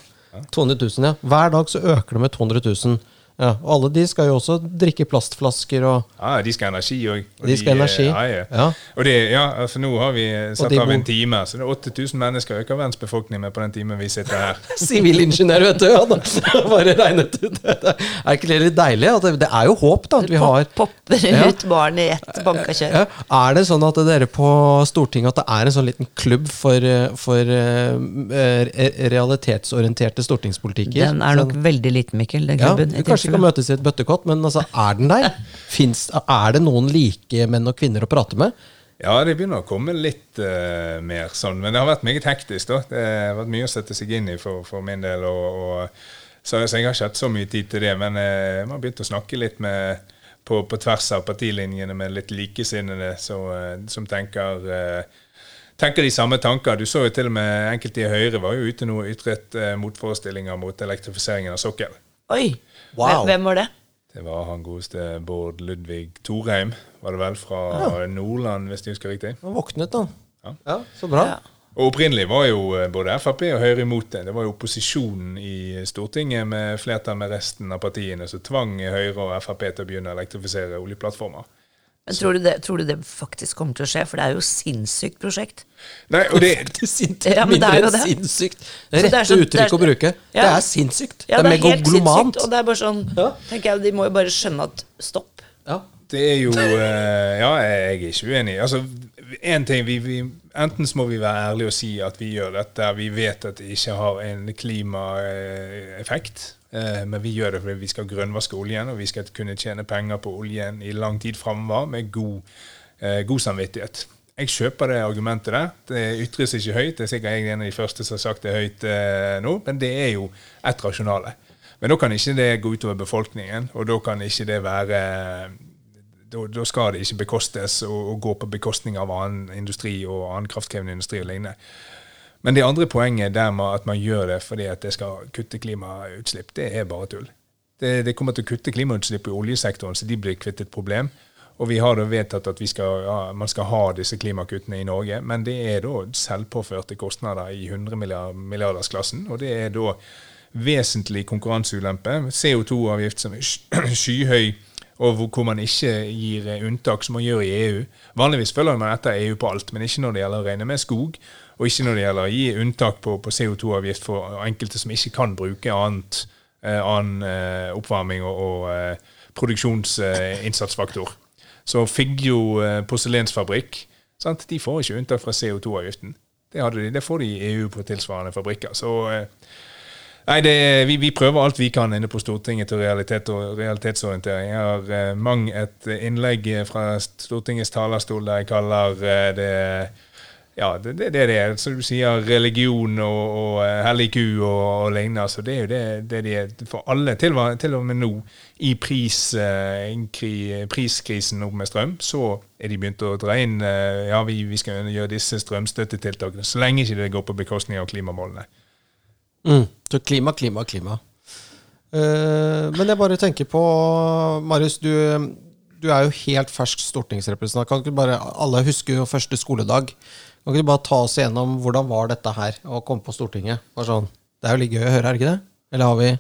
200 000, ja. Hver dag så øker det med 200 000. Ja, og alle de skal jo også drikke plastflasker og Ja, de skal ha energi òg. De skal ha energi. Ja, ja. Ja. Og det, ja, for nå har vi satt av en time, så det er 8000 mennesker øker verdens befolkning med på den timen vi sitter her. (laughs) Sivilingeniør, vet du. Ja. (laughs) Bare regnet ut. Det er ikke det litt deilig? At det, det er jo håp, da. At vi har Popper Ja. ut barn i ett banka kjør. ja. Er det sånn at dere på Stortinget At det er en sånn liten klubb for, for eh, realitetsorienterte stortingspolitikere? Den er nok Sånn- veldig liten, Mikkel. Den Ja, klubben. du kanskje kan møtes i et bøttekott, men altså, er den der? Finns, er det noen like menn og kvinner å prate med? Ja, det begynner å komme litt uh, mer sånn. Men det har vært meget hektisk. da. Det har vært mye å sette seg inn i for, for min del. Og, og, så, så jeg har ikke hatt så mye tid til det. Men uh, man har begynt å snakke litt med, på, på tvers av partilinjene med litt likesinnede så, eh, som tenker eh, tenker de samme tanker. Du så jo til og med enkelte i Høyre var jo ute nå og ytret eh, motforestillinger mot elektrifiseringen av sokkelen. Oi! Wow. Hvem, hvem var det? Det var han godeste Bård Ludvig Thorheim, var det vel, fra Nordland, hvis jeg husker riktig. Han våknet, da. Ja. Ja, så bra. Ja. Og Opprinnelig var jo eh, både Frp og Høyre imot det. Det var jo opposisjonen i Stortinget med flertall med resten av partiene som tvang Høyre og Frp til å begynne å elektrifisere oljeplattformer. Men tror du, det, tror du det faktisk kommer til å skje? For det er jo sinnssykt prosjekt. Nei, og det, (laughs) Det er sint, Ja, men det er jo det. sinnssykt. Det er rette så- det er uttrykk å bruke. Ja. Det er sinnssykt. Ja, det er helt megalomant. Og det er bare sånn Ja. tenker jeg, De må jo bare skjønne at stopp. Ja. det er jo uh, Ja, jeg er ikke uenig. Altså, en ting, vi, vi, Enten så må vi være ærlige og si at vi gjør dette. Vi vet at det ikke har en klimaeffekt. Eh, men vi gjør det fordi vi skal grønnvaske oljen, og vi skal kunne tjene penger på oljen i lang tid framover med god, eh, god samvittighet. Jeg kjøper det argumentet der. Det ytres ikke høyt. Det er sikkert jeg en av de første som har sagt det høyt eh, nå, men det er jo ett rasjonale. Men da kan ikke det gå utover befolkningen, og da kan ikke det være da, da skal det ikke bekostes og gå på bekostning av annen industri og annen kraftkrevende industri og lignende. Men det andre poenget der med at man gjør det fordi at det skal kutte klimautslipp, det er bare tull. Det, det kommer til å kutte klimautslipp i oljesektoren, så de blir kvitt et problem. Og vi har da vedtatt at skal, ja, man skal ha disse klimakuttene i Norge, men det er da selvpåførte kostnader i 100 milliard, milliardersklassen, og det er da vesentlig konkurranseulempe. CO2-avgift som er (clears throat) skyhøy, og hvor, man ikke gir unntak, som man gjør i EU. Vanligvis følger man etter EU på alt, men ikke når det gjelder å regne med skog, og ikke når det gjelder å gi unntak på, på CO2-avgift for enkelte som ikke kan bruke annet, eh, annen eh, oppvarming og, og eh, produksjonsinnsatsfaktor. Så Figgjo porselensfabrikk sant? de får ikke unntak fra CO2-avgiften. Det, de, det får de i EU på tilsvarende fabrikker. Så Nei, det, vi, vi prøver alt vi kan inne på Stortinget til realitet og realitetsorientering. Jeg har eh, mang et innlegg fra Stortingets talerstol der jeg kaller eh, det ja, det, det, det er det. Som du sier, religion og, og eh, hellig ku og, og lignende. Altså, det er jo det, det de er for alle. Til, til og med nå, i pris, eh, kri, priskrisen opp med strøm, så er de begynt å dra inn eh, Ja, vi, vi skal gjøre disse strømstøttetiltakene, så lenge ikke det går på bekostning av klimamålene. Mm. Så klima, klima, klima. Uh, men jeg bare tenker på Marius, du, du er jo helt fersk stortingsrepresentant. Kan ikke bare, Alle husker jo første skoledag. Kan ikke du bare ta oss igjennom hvordan var dette her å komme på Stortinget? Bare sånn, det er jo litt gøy å høre, er det ikke det? Eller har vi,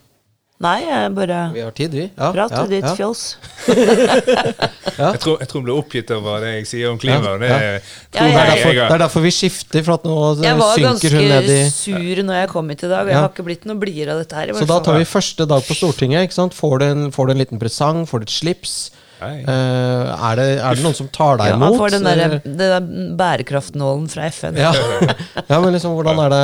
Nei, jeg bare vi har tid, vi? Ja, Prat, ja, ditt ja. fjols. (laughs) (laughs) Ja. Jeg, tror, jeg tror hun ble oppgitt over det jeg sier om klima. Ja, Det, ja. er- er, derfor, det er derfor vi skifter, for at nå synker hun ned i Jeg var ganske sur når jeg kom hit i dag, og jeg Ja. har ikke blitt noe blidere av dette her. Så da tar vi første dag på Stortinget. ikke sant? Får du en, får du en liten presang, får du et slips. Eh, er, det, er det noen som tar deg ja, imot? Han får den der, den der bærekraftnålen fra FN. Ja. ja, men liksom, hvordan er det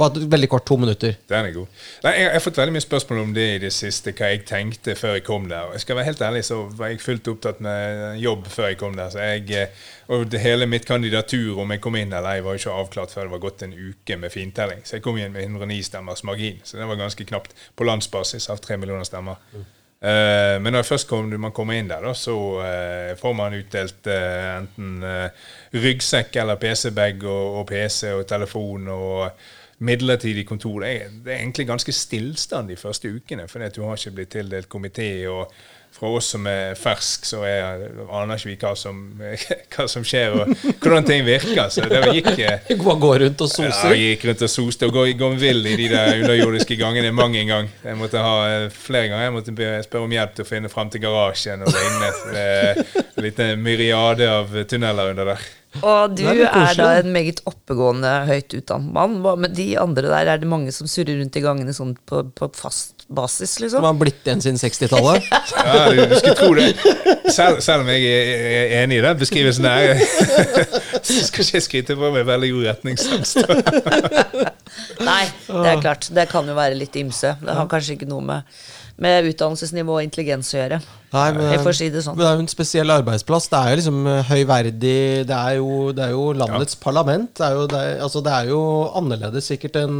Bare veldig kort, to minutter. Den er god. Nei, jeg, jeg har fått veldig mye spørsmål om det i det siste, hva jeg tenkte før jeg kom der. Jeg skal være helt ærlig, så var jeg fullt opptatt med jobb før jeg kom der. Så jeg, eh, og det hele mitt kandidatur, om jeg kom inn eller ei, var ikke avklart før det var gått en uke med fintelling. Så jeg kom inn med 109 stemmers margin, så det var ganske knapt på landsbasis av tre millioner stemmer. Eh, men når først kom, man kommer inn der, da, så uh, får man utdelt uh, enten ryggsekk eller PC-bag og, og PC og telefon og midlertidig kontor. Det er, det er egentlig ganske stillstand de første ukene, fordi at du har ikke blitt tildelt komité. og fra oss som er fersk, så er, aner ikke vi hva som, (laughs) hva som skjer og hvordan ting virker. Så det gikk eh, (laughs) Bare gå rundt og ja, jeg gikk rundt og soste og gå, gå vill i de der underjordiske gangene mang en gang. Jeg måtte ha eh, flere ganger jeg måtte spørre om hjelp til å finne fram til garasjen og Det er en liten myriade av tunneler under der. Og du er er, da en meget oppegående, høyt utdannet mann. Hva med de andre der? Er det mange som surrer rundt i gangene sånn på, på fast basis, Som liksom? har blitt en siden 60-tallet. (laughs) Ja, du, du skulle tro det. Selv, selv om jeg er er enig i den beskrivelsen der, (laughs) så skal ikke jeg skryte på meg veldig god retningssans. (laughs) Nei, det er klart. Det kan jo være litt ymse. Det har kanskje ikke noe med, med utdannelsesnivå og intelligens å gjøre. Nei, men, Jeg får si det sånn. men det er jo en spesiell arbeidsplass. Det er jo liksom eh, høyverdig Det er jo, det er jo landets parlament. Det er jo, det er, altså, det er jo annerledes sikkert enn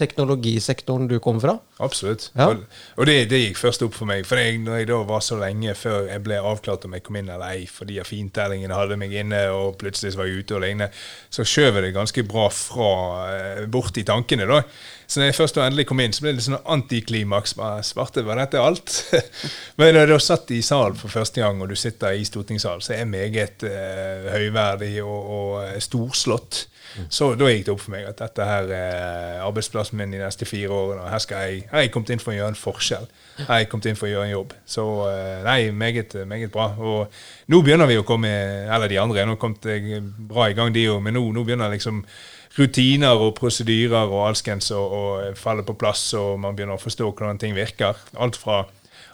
teknologisektoren du kommer fra. Absolutt. Ja. Og, og det, det gikk først opp for meg. For jeg, når jeg da var så lenge før jeg ble avklart om jeg kom inn eller ei, fordi fintellingen hadde meg inne, og plutselig var jeg ute og lignende, så skjøv jeg det ganske bra fra eh, bort i tankene, da. Så når jeg først og endelig kom inn, så ble det sånn antiklimaks. Svarte, var dette alt? (laughs) Men når du har satt i salen for første gang, og du sitter i stortingssalen, så er jeg meget eh, høyverdig og, og eh, storslått. Så da gikk det opp for meg at dette her er arbeidsplassen min de neste fire årene. og Her, skal jeg, her jeg kommet inn for å gjøre en forskjell. Her har jeg kommet inn for å gjøre en jobb. Så eh, nei, meget, meget bra. Og nå begynner vi å komme Eller de andre, nå kom det bra i gang, de òg, men nå, nå begynner liksom rutiner og prosedyrer og alskens og, og faller på plass, og man begynner å forstå hvordan ting virker. Alt fra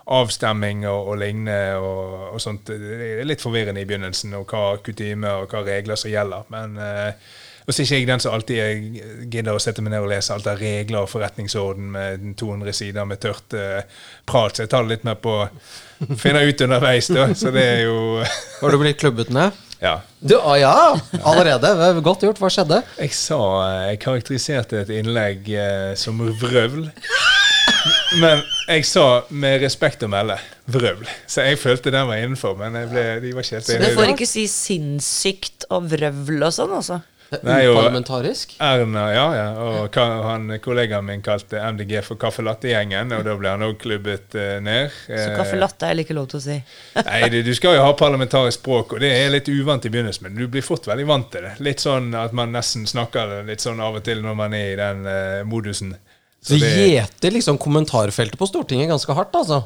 avstemming og, og lignende og, og sånt. Det er litt forvirrende i begynnelsen, og hva kutymer og hva regler som gjelder. Men eh, og så er ikke jeg den som alltid gidder å sette meg ned og lese alt av regler og forretningsorden med 200 sider med tørt uh, prat, så jeg tar det litt mer på finner ut underveis, da. Så det er jo Har du blitt klubbet ned? Ja. Du, å ja, allerede. Er Godt gjort. Hva skjedde? Jeg sa eh, Jeg karakteriserte et innlegg eh, som vrøvl. Men jeg sa med respekt å melde vrøvl. Så jeg følte den var innenfor, men jeg ble, de var ikke helt Så du får ikke si sinnssykt og vrøvl og sånn, altså? Det er jo Uparlamentarisk? Erna, ja, ja. Og ka- han, kollegaen min kalte MDG for kaffelattegjengen, og da ble han òg klubbet uh, ned. Så kaffelatte er det ikke lov til å si. (laughs) Nei, det, du skal jo ha parlamentarisk språk, og det er litt uvant i begynnelsen, men du blir fort veldig vant til det. Litt sånn at man nesten snakker litt sånn av og til når man er i den uh, modusen. Så Det det- gjeter liksom kommentarfeltet på Stortinget ganske hardt, altså.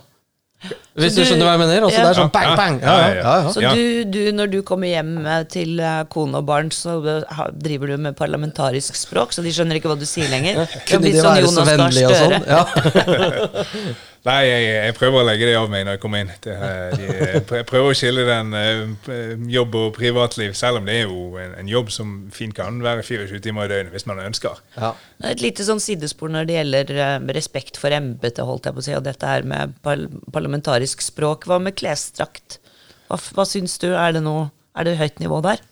Hvis du du- skjønner hva jeg mener? Altså, Ja. Det er sånn bang, bang. ja, Ja, ja, ja, ja. ja. Så du, du, når du kommer hjem eh, til eh, kone og barn, så eh, driver du med parlamentarisk språk, så de skjønner ikke hva du sier lenger? Du Kunne de sånn være så vennlige og sånn? (laughs) Nei, jeg, jeg prøver å legge det av meg når jeg kommer inn. Det, eh, de, jeg prøver å skille den eh, jobb og privatliv, selv om det er jo en, en jobb som fint kan være 24 timer i døgnet hvis man ønsker. Ja. Et lite sånn sidespor når det gjelder eh, respekt for embetet, holdt jeg på å si, og dette her med par parlamentarisk språk. Hva med klesdrakt? Hva, hva syns du? Er det noe Er det høyt nivå der?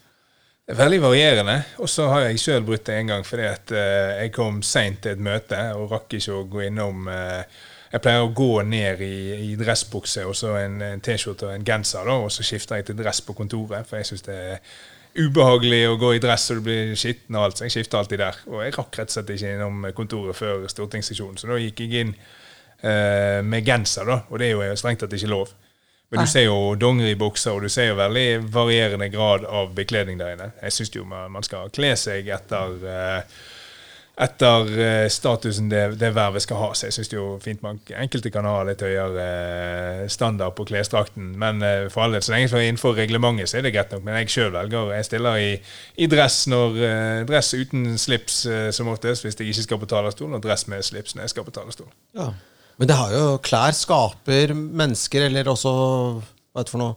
Er Veldig varierende. Og så har jeg sjøl brutt det en gang fordi at uh, jeg kom seint til et møte og rakk ikke å gå innom eh, Jeg pleier å gå ned i, i dressbukse og så en, en T-skjorte og en genser, da, og så skifter jeg til dress på kontoret. For jeg syns det er ubehagelig å gå i dress og du blir skitten og alt, så jeg skifter alltid der. Og jeg rakk rett og slett ikke innom kontoret før stortingssesjonen, så da gikk jeg inn eh, med genser, da, og det er jo strengt tatt ikke lov. Men du ser jo dongeribukser, og du ser jo veldig varierende grad av bekledning der inne. Jeg syns jo man, man skal kle seg etter eh, etter eh, statusen det, det vervet skal ha. Så jeg syns jo fint man enkelte kan ha litt høyere eh, standard på klesdrakten. Men eh, for all del, så lenge det er innenfor reglementet, så er det greit nok. Men jeg sjøl velger Jeg stiller i, i dress når dress uten slips som oftest hvis jeg ikke skal på talerstolen, og dress med slips når jeg skal på talerstolen. Ja. Men det har jo klær skaper mennesker, eller også Hva for noe?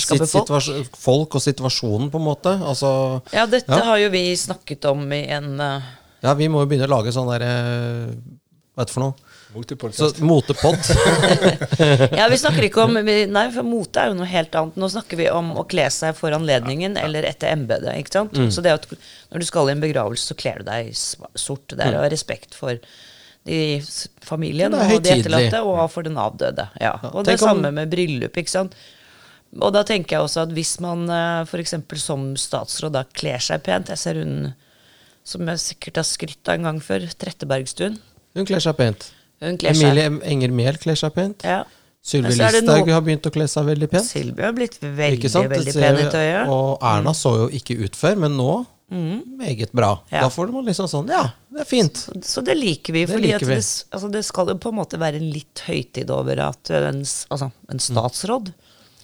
Sitt- folk. folk og situasjonen, på en måte. Altså, Ja, dette Ja. har jo vi snakket om i en eh, ja, vi må jo begynne å lage sånn derre Hva heter det for noe? Så, Motepodkast. motepod. (laughs) Ja, vi snakker ikke om Nei, for mote er jo noe helt annet. Nå snakker vi om å kle seg for anledningen eller etter embetet. ikke sant? Mm. Så det at når du skal i en begravelse, så kler du deg sort. Det er av respekt for de familien Mm. Ja, det er og de etterlatte, og for den avdøde. Ja. Og det om- samme med bryllup. ikke sant? Og da tenker jeg også at hvis man f.eks. som statsråd da kler seg pent Jeg ser hun som jeg sikkert har skrytt av en gang før, Trettebergstuen. Hun kler seg pent. Hun kler seg Emilie Enger Mehl kler seg pent. ja. Sylvi Listhaug har begynt å kle seg veldig pent. Sylvi har blitt veldig, veldig pen i tøyet. Og Erna så jo ikke ut før, men nå meget bra. Ja. Da får man liksom sånn Ja, det er fint. Så det liker vi. Det liker vi. det, altså det skal jo på en måte være en litt høytid over at en, altså, en statsråd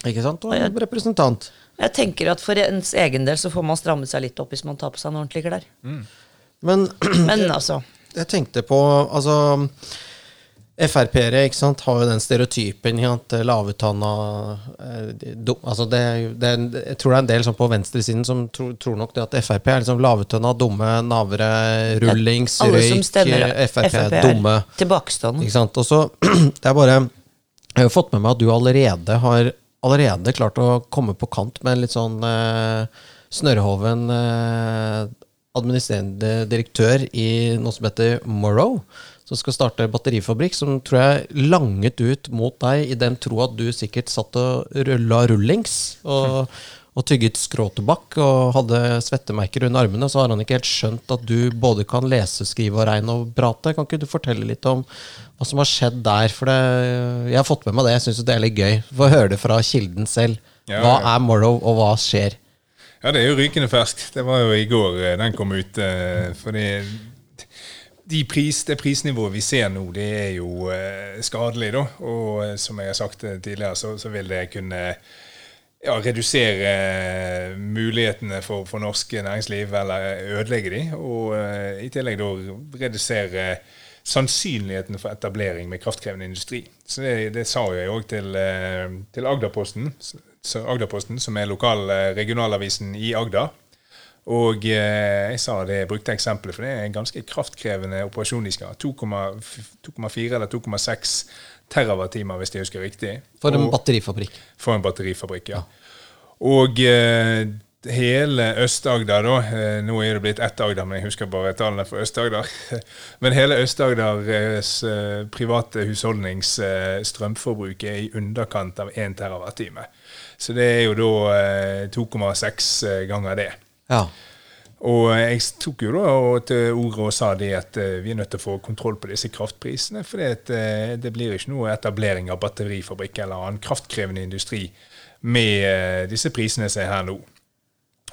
Ikke sant? Og en representant. Jeg tenker at for ens egen del så får man strammet seg litt opp hvis man tar på seg noen ordentlige klær. Men (clears throat) Men altså jeg tenkte på Altså Frp-ere har jo den stereotypen i at lavutdanna eh, altså det, det, Jeg tror det er en del sånn på venstresiden som tror, tror nok det at Frp er liksom lavutdanna, dumme, navere, rullings, Alle som røyk, stemmer eh, Frp er dumme. tilbakestående. Ikke sant? Og så (clears throat) Det er bare Jeg har jo fått med meg at du allerede har allerede klart å komme på kant med en litt sånn eh, snørrhoven eh, administrerende direktør i noe som heter Morrow, som skal starte batterifabrikk, som tror jeg langet ut mot deg i den tro at du sikkert satt og rulla rullings og, og tygget skråtobakk og hadde svettemerker under armene, så har han ikke helt skjønt at du både kan lese, skrive og regne og prate. Kan ikke du fortelle litt om hva som har skjedd der? For det, jeg har fått med meg det, jeg syns det er litt gøy. Få høre det fra kilden selv. Ja, Hva er Morrow, og hva skjer? Ja, det er jo rykende ferskt. Det var jo i går eh, den kom ut. eh, Fordi de pris, det prisnivået vi ser nå, det er jo eh, skadelig, da. Og som jeg har sagt tidligere, så, så vil det kunne ja, redusere eh, mulighetene for, for norsk næringsliv, eller ødelegge de. Og eh, i tillegg da redusere sannsynligheten for etablering med kraftkrevende industri. Så Det, det sa jeg òg til, eh, til Agderposten, Agderposten, som er lokal eh, regionalavisen i Agder. Og eh, jeg sa det, jeg brukte eksempelet, for det er en ganske kraftkrevende operasjon de skal ha. 2,4 eller 2,6 terawattimer, hvis jeg husker riktig. For en Og- batterifabrikk. for en batterifabrikk, ja. Og eh, hele Øst-Agder, da eh, Nå er det blitt ett Agder, men jeg husker bare tallene for Øst-Agder. (laughs) Men hele Øst-Agders eh, private husholdnings eh, strømforbruk er i underkant av 1 terawattime. Så det er jo da eh, 2,6 ganger det. Ja. Og jeg tok jo da til orde og sa det at eh, vi er nødt til å få kontroll på disse kraftprisene. For det blir ikke noe etablering av batterifabrikk eller annen kraftkrevende industri med eh, disse prisene som er her nå.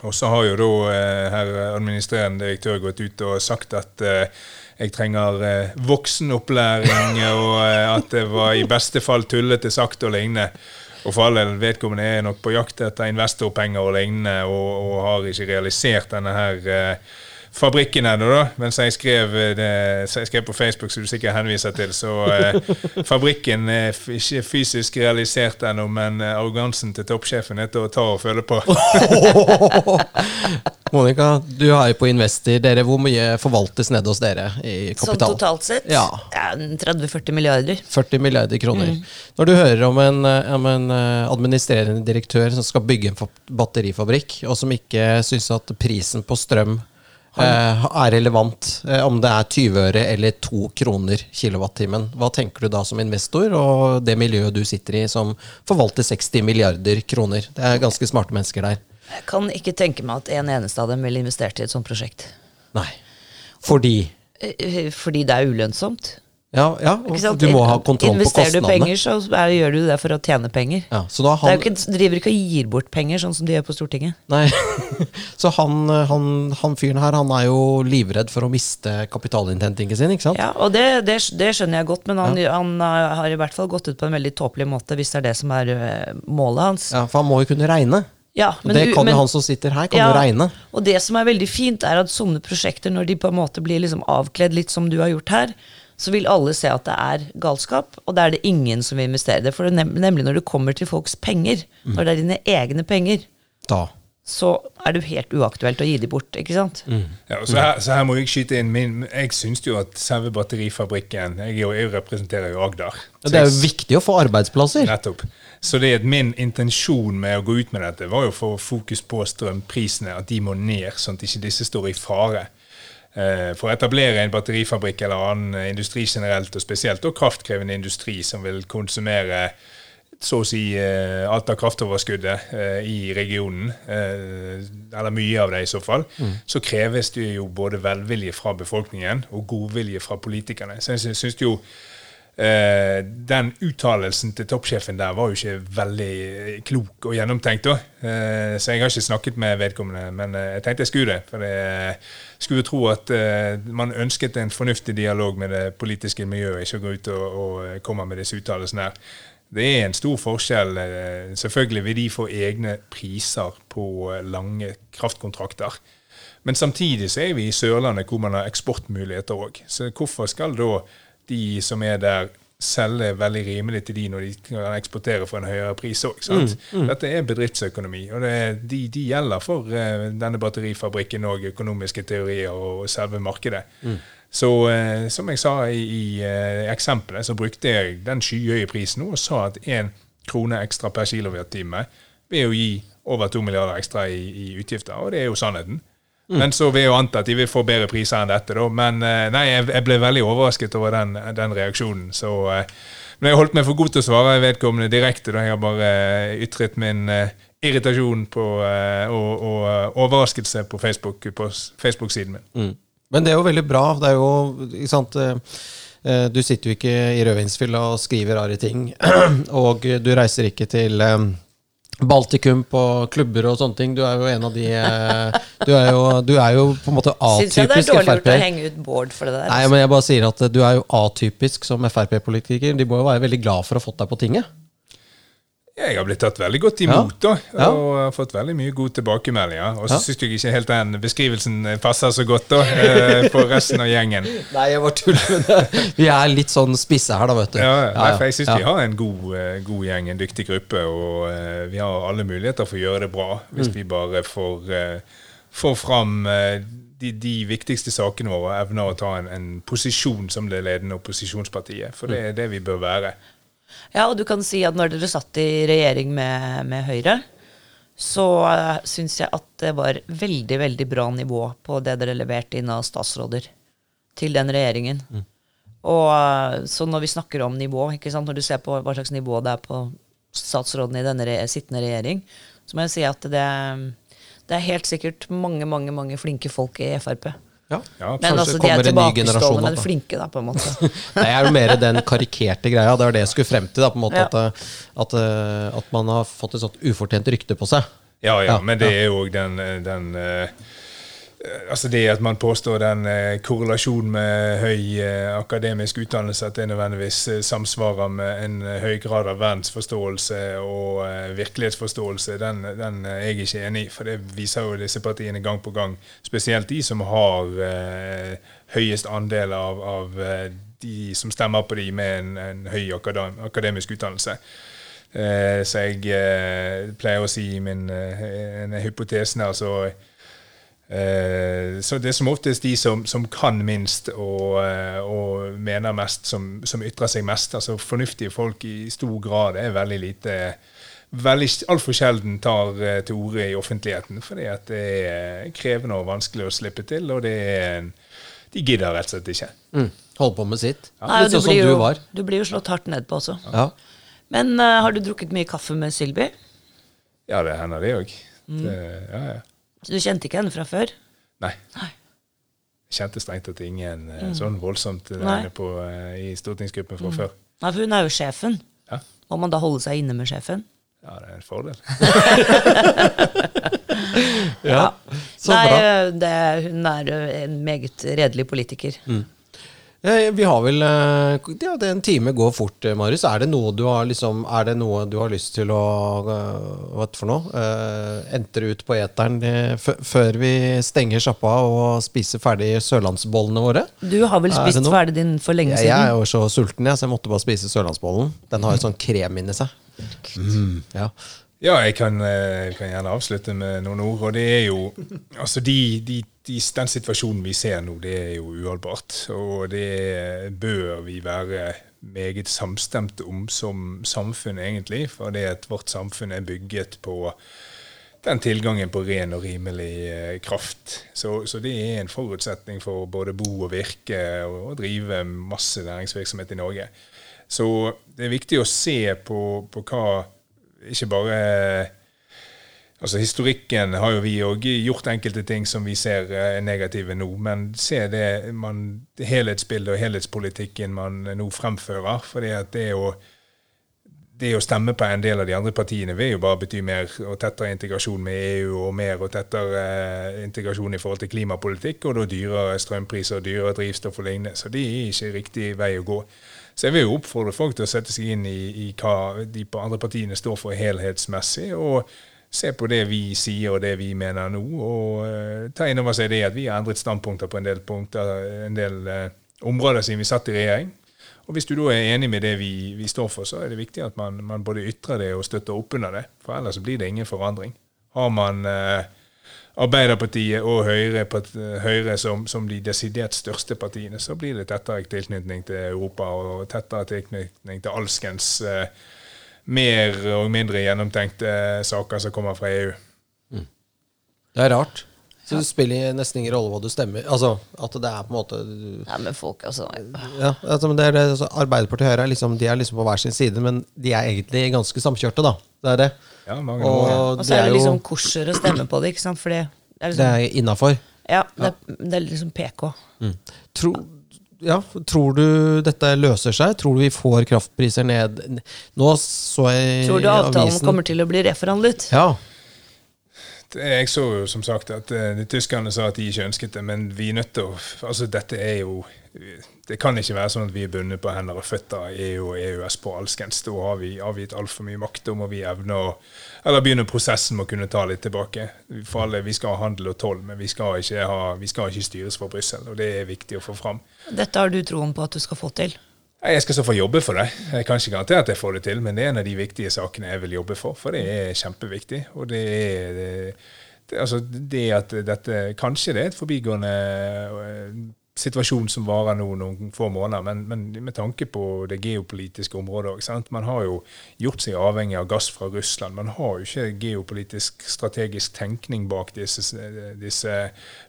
Og så har jo da eh, herr administrerende direktør gått ut og sagt at eh, jeg trenger eh, voksenopplæring, (laughs) og eh, at det var i beste fall tullete sagt og lignende. Og for all del, vedkommende er nok på jakt etter investorpenger og lignende, og, og har ikke realisert denne her eh, fabrikken ennå, da. Mens jeg skrev, det, jeg skrev på Facebook, som du sikkert henviser til, så eh, (laughs) fabrikken er ikke fysisk realisert ennå, men eh, arrogansen til toppsjefen er til å ta og føle på. (laughs) (laughs) Monica, du er jo på Investor. Dere, hvor mye forvaltes nede hos dere i kapital? Sånn totalt sett? Ja. 30-40 milliarder. 40 milliarder kroner. Mm. Når du hører om en, eh, om en eh, administrerende direktør som skal bygge en batterifabrikk, og som ikke syns at prisen på strøm eh, er relevant, eh, om det er 20 øre eller 2 kroner kilowattimen, hva tenker du da som investor, og det miljøet du sitter i som forvalter 60 milliarder kroner? Det er ganske smarte mennesker der. Jeg kan ikke tenke meg at en eneste av dem ville investert i et sånt prosjekt. Nei. Fordi Eh, Fordi det er ulønnsomt. Ja, ja og du må ha kontroll på kostnadene. Investerer du penger, så er, gjør du det for å tjene penger. Ja, så han, ikke, driver ikke og gir bort penger, sånn som de gjør på Stortinget. Nei, (laughs) så han, han, han fyren her, han er jo livredd for å miste kapitalinnhentingen sin, ikke sant? Ja, og det, det, det skjønner jeg godt, men han, han har i hvert fall gått ut på en veldig tåpelig måte, hvis det er det som er målet hans. Ja, for han må jo kunne regne. Ja, Og det kan men- jo han som sitter her, kan Ja, jo regne. Og det som er veldig fint, er at sånne prosjekter, når de på en måte blir liksom avkledd litt som du har gjort her, så vil alle se at det er galskap, og da er det ingen som vil investere i det. For det er nemlig når det kommer til folks penger, når det er dine egne penger, Da. Så er det jo helt uaktuelt å gi de bort, ikke sant? Mm. Ja, så, her, så her må jeg skyte inn min Jeg syns jo at selve batterifabrikken Jeg, er jo- jeg representerer jo Agder. Ja, Det er jo jeg- viktig å få arbeidsplasser. Nettopp. Så det at min intensjon med å gå ut med dette, var jo for fokus på strømprisene, at de må ned, sånn at ikke disse står i fare. Eh, For å etablere en batterifabrikk eller annen industri generelt, og spesielt og kraftkrevende industri som vil konsumere så å si eh, alt av kraftoverskuddet eh, i regionen, eh, eller mye av det i så fall, så kreves det jo både velvilje fra befolkningen og godvilje fra politikerne. Så jeg syns jo den uttalelsen til toppsjefen der var jo ikke veldig klok og gjennomtenkt. da. Så jeg har ikke snakket med vedkommende, men jeg tenkte jeg skulle det. For jeg skulle tro at man ønsket en fornuftig dialog med det politiske miljøet, ikke å gå ut og, og komme med disse uttalelsene her. Det er en stor forskjell. eh, Selvfølgelig vil de få egne priser på eh, lange kraftkontrakter. Men samtidig så er vi i Sørlandet hvor man har eksportmuligheter òg. Så hvorfor skal da de som er der, selge veldig rimelig til de når de kan eksportere for en høyere pris òg? Dette er bedriftsøkonomi, og det er, de, de gjelder for eh, denne batterifabrikken òg, økonomiske teorier og selve markedet. Så eh, som jeg sa i, i eh, eksempelet, så brukte jeg den skyhøye prisen og sa at én krone ekstra per kilowattime vil jo gi over to milliarder ekstra i, i utgifter, og det er jo sannheten. Men så vil jeg jo anta at de vil få bedre priser enn dette, da. Men eh, nei, jeg, jeg ble veldig overrasket over den, den reaksjonen. Så eh, men jeg holdt meg for god til å svare vedkommende direkte. da Jeg har bare eh, ytret min eh, irritasjon på, og, og overraskelse på Facebook-siden Facebook min. Mm. Men det er jo veldig bra. Det er jo, ikke sant eh, eh, Du sitter jo ikke i rødvinsfylla og skriver rare ting. (clears throat) Og du reiser ikke til eh, Baltikum på klubber og sånne ting. Du er jo en av de Du er jo, du er jo på en måte atypisk. Syns jeg det er dårlig gjort å henge ut Bård for det der. Nei, men jeg bare sier at du er jo atypisk som Frp-politiker. De må jo være veldig glad for å ha fått deg på tinget. Jeg har blitt tatt veldig godt imot da, Ja. og har fått veldig mye gode tilbakemeldinger. Og så Ja. syns jeg ikke helt den beskrivelsen passer så godt da, for på resten av gjengen. (laughs) Nei, jeg bare tuller med det. Vi er litt sånn spisse her, da, vet du. Ja, nei, for jeg syns ja. vi har en god, eh, god gjeng, en dyktig gruppe, og uh, vi har alle muligheter for å gjøre det bra hvis vi bare får, uh, får fram uh, de, de viktigste sakene våre og evner å ta en, en posisjon som det ledende opposisjonspartiet. For det er det vi bør være. Ja, og du kan si at når dere satt i regjering med, med Høyre, så uh, syns jeg at det var veldig, veldig bra nivå på det dere leverte inn av statsråder til den regjeringen. Og eh, så når vi snakker om nivå, ikke sant, når du ser på hva slags nivå det er på statsrådene i denne re sittende regjering, så må jeg si at det, det er helt sikkert mange, mange, mange flinke folk i Frp. Ja. Ja, Men altså, de kommer er en ny generasjon tilbakestående, opp, men flinke, da, på en måte. (laughs) Nei, jeg er jo mer den karikerte greia. Det var det jeg skulle frem til. Da, på en måte Ja. at, eh, at, eh, at man har fått et sånt ufortjent rykte på seg. Ja, ja, Ja, men det er jo den, den eh, Altså det at man påstår den eh, korrelasjonen med høy eh, akademisk utdannelse, at det nødvendigvis eh, samsvarer med en eh, høy grad av verdensforståelse og eh, virkelighetsforståelse, den, den er jeg ikke enig i. For det viser jo disse partiene gang på gang. Spesielt de som har eh, høyest andel av, av eh, de som stemmer på de med en, en høy akadem, akademisk utdannelse. Eh, så jeg eh, pleier å si min eh, en hypotesen her, så eh, så det er som oftest de som, som kan minst og, eh, og mener mest, som, som ytrer seg mest. Altså Fornuftige folk i stor grad er veldig lite veldig Altfor sjelden tar eh, til orde i offentligheten, fordi at det er krevende og vanskelig å slippe til. og det er en, De gidder rett og slett ikke. Mm. Holde på med sitt. Nei, Litt du, sånn som blir du jo, var. du blir jo slått hardt ned på også. Ja. Men uh, har du drukket mye kaffe med Sylvi? Ja, det hender det òg. Ja, ja. Så du kjente ikke henne fra før? Nei. Nei. Jeg kjente strengt tatt ingen mm. sånn voldsomt der Nei. inne på, eh, i stortingsgruppen fra før. Nei, for hun er jo sjefen. Ja. Må man da holde seg inne med sjefen? ja, det er en fordel. (laughs) Ja. Så Nei, bra. eh, det, hun er eh, en meget redelig politiker. Eh, Vi har vel eh, Ja, det en time går fort, eh, Marius. Er det noe du har liksom Er det noe du har lyst til å eh, Hva er det for noe? Eh, Entre ut på eteren eh, før vi stenger sjappa og spiser ferdig sørlandsbollene våre? Du har vel Er spist ferdig din for lenge Jeg, jeg er jo så sulten, jeg, så jeg måtte bare spise sørlandsbollen. Den har jo sånn krem inni seg. Mm, ja. Ja, jeg kan, eh, kan gjerne avslutte med noen ord. Og det er jo Altså, de, de, de, den situasjonen vi ser nå, det er jo uholdbart. Og det bør vi være meget samstemte om som samfunn, egentlig. For det at vårt samfunn er bygget på den tilgangen på ren og rimelig eh, kraft. Så, så det er en forutsetning for både bo og virke og, og drive masse næringsvirksomhet i Norge. Så det er viktig å se på, på hva Ikke bare Altså Historikken har jo vi òg gjort enkelte ting som vi ser er negative nå, men se det, man, helhetsbildet og helhetspolitikken man nå fremfører. For det det å stemme på en del av de andre partiene vil jo bare bety mer og tettere integrasjon med EU og mer og tettere eh, integrasjon i forhold til klimapolitikk, og da dyrere strømpriser, dyrere drivstoff og lignende. Så det er ikke riktig vei å gå. Så jeg vil jo oppfordre folk til å sette seg inn i, i hva de andre partiene står for helhetsmessig, og se på det vi sier og det vi mener nå, og uh, ta inn over seg det at vi har endret standpunkter på en del punkter, en del uh, områder siden vi satt i regjering. Og Hvis du da er enig med det vi, vi står for, så er det viktig at man, man både ytrer det og støtter opp under det. For ellers blir det ingen forandring. Har man uh, Arbeiderpartiet og Høyre, part- Høyre som, som de desidert største partiene, så blir det tettere tilknytning til Europa og tettere tilknytning til alskens eh, mer og mindre gjennomtenkte saker som kommer fra EU. Det er rart. Så det spiller nesten ingen rolle hva du stemmer. Altså, at det er på en måte Nei, men folk, altså Ja, altså, men det er det, altså, Arbeiderpartiet og Høyre er liksom, de er liksom på hver sin side, men de er egentlig ganske samkjørte, da. Det er det. Ja, mange år. Og Og så er er det liksom korsere å stemme på det, ikke sant? For det er det liksom er innafor. Ja, det, det er liksom PK. Tro, ja, tror du dette løser seg? Tror du vi får kraftpriser ned Nå så jeg Tror du avtalen avisen kommer til å bli reforhandlet? Ja. Jeg så jo som sagt at uh, de tyskerne sa at de ikke ønsket det, men vi er nødt til å Altså, dette er jo Det kan ikke være sånn at vi er bundet på hender og føtter av EU og EØS på alskens. Da har vi avgitt altfor mye makt. Da må vi evne å Eller begynne prosessen med å kunne ta litt tilbake. For alle, Vi skal ha handel og toll, men vi skal ikke, ha, vi skal ikke styres fra Brussel. Og det er viktig å få fram. Dette har du troen på at du skal få til? Jeg skal så få jobbe for det. Jeg kan ikke garantere at jeg får det til, men det er en av de viktige sakene jeg vil jobbe for. For det er kjempeviktig. Og det er det, det, altså det at dette Kanskje det er et forbigående øh, situasjon som varer nå noen få måneder, men, men med tanke på det geopolitiske området òg. Man har jo gjort seg avhengig av gass fra Russland. Man har jo ikke geopolitisk strategisk tenkning bak disse, disse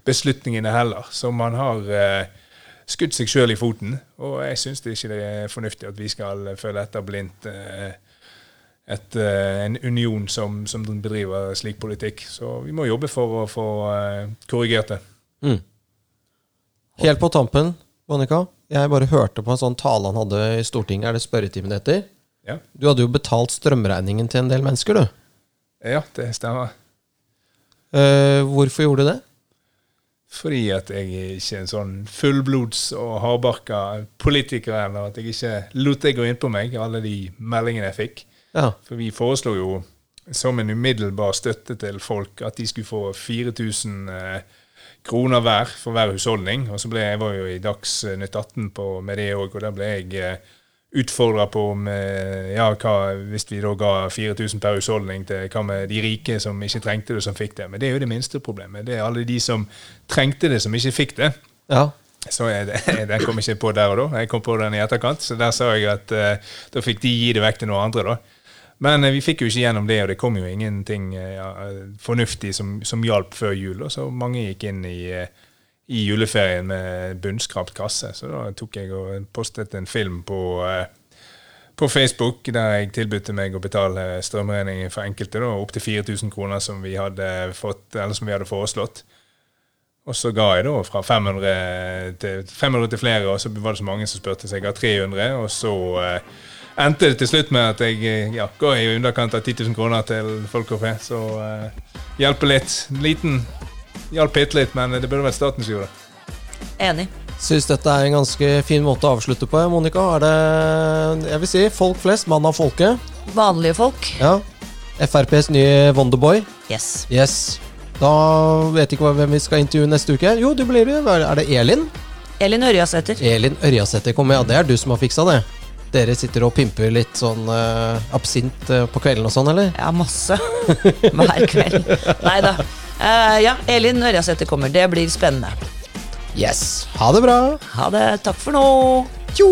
beslutningene heller. Så man har eh, skutt seg sjøl i foten. Og jeg syns ikke det er fornuftig at vi skal følge etter blindt eh, et, eh, en union som, som bedriver slik politikk. Så vi må jobbe for å få eh, korrigert det. Mm. Helt på tampen, Monica. Jeg bare hørte på en sånn tale han hadde i Stortinget. Er det spørretimen det heter? Ja. Du hadde jo betalt strømregningen til en del mennesker, du. ja, det stemmer. Eh, hvorfor gjorde du det? Fordi at jeg er ikke en sånn fullblods og hardbarka politiker ennå. At jeg ikke lot det gå inn på meg, alle de meldingene jeg fikk. Ja. For vi foreslo jo som en umiddelbar støtte til folk at de skulle få 4000 eh, kroner hver for hver husholdning. Og så ble jeg var jo i Dagsnytt 18 på, med det òg, og der ble jeg eh, utfordra på om eh, ja, hva hvis vi da ga 4000 per husholdning til hva med de rike som ikke trengte det, som fikk det. Men det er jo det minste problemet. Det er alle de som trengte det, som ikke fikk det. ja. Så jeg, (laughs) den kom ikke på der og da. Jeg kom på den i etterkant. Så der sa jeg at eh, da fikk de gi det vekk til noen andre, da. Men eh, vi fikk jo ikke gjennom det, og det kom jo ingenting eh, ja, fornuftig som, som hjalp før jul. Og så mange gikk inn i, eh, i juleferien med bunnskrapt kasse. Så da tok jeg og postet en film på, på Facebook der jeg tilbød meg å betale strømregningen for enkelte, da, opptil 4000 kroner som vi hadde fått, eller som vi hadde foreslått. Og så ga jeg da fra 500 til, 500 til flere, og så var det så mange som spurte, så jeg ga 300. Og så endte det til slutt med at jeg eh, ja, ga i underkant av 10 000 kroner til folk og fe. Så uh, hjelpe litt. Liten hjalp bitte litt, men det burde vært staten som gjorde det. Enig. Syns dette er en ganske fin måte å avslutte på. Monica, er det jeg vil si, folk flest, mann av folket? Vanlige folk. Ja. FrPs nye Wonderboy. Yes. Yes. Da vet ikke hvem vi skal intervjue neste uke. Jo, det blir det. Er det Elin? Elin Ørjasæter. Elin Ørjasæter kommer, ja. Det er du som har fiksa det. Dere sitter og pimper litt sånn uh, absint uh, på kvelden og sånn, eller? Ja, masse. (laughs) Hver kveld. Nei da. Uh, ja, Elin Ørjasæter kommer. Det blir spennende. Yes. Ha det bra. Ha det. Takk for nå. Tjo!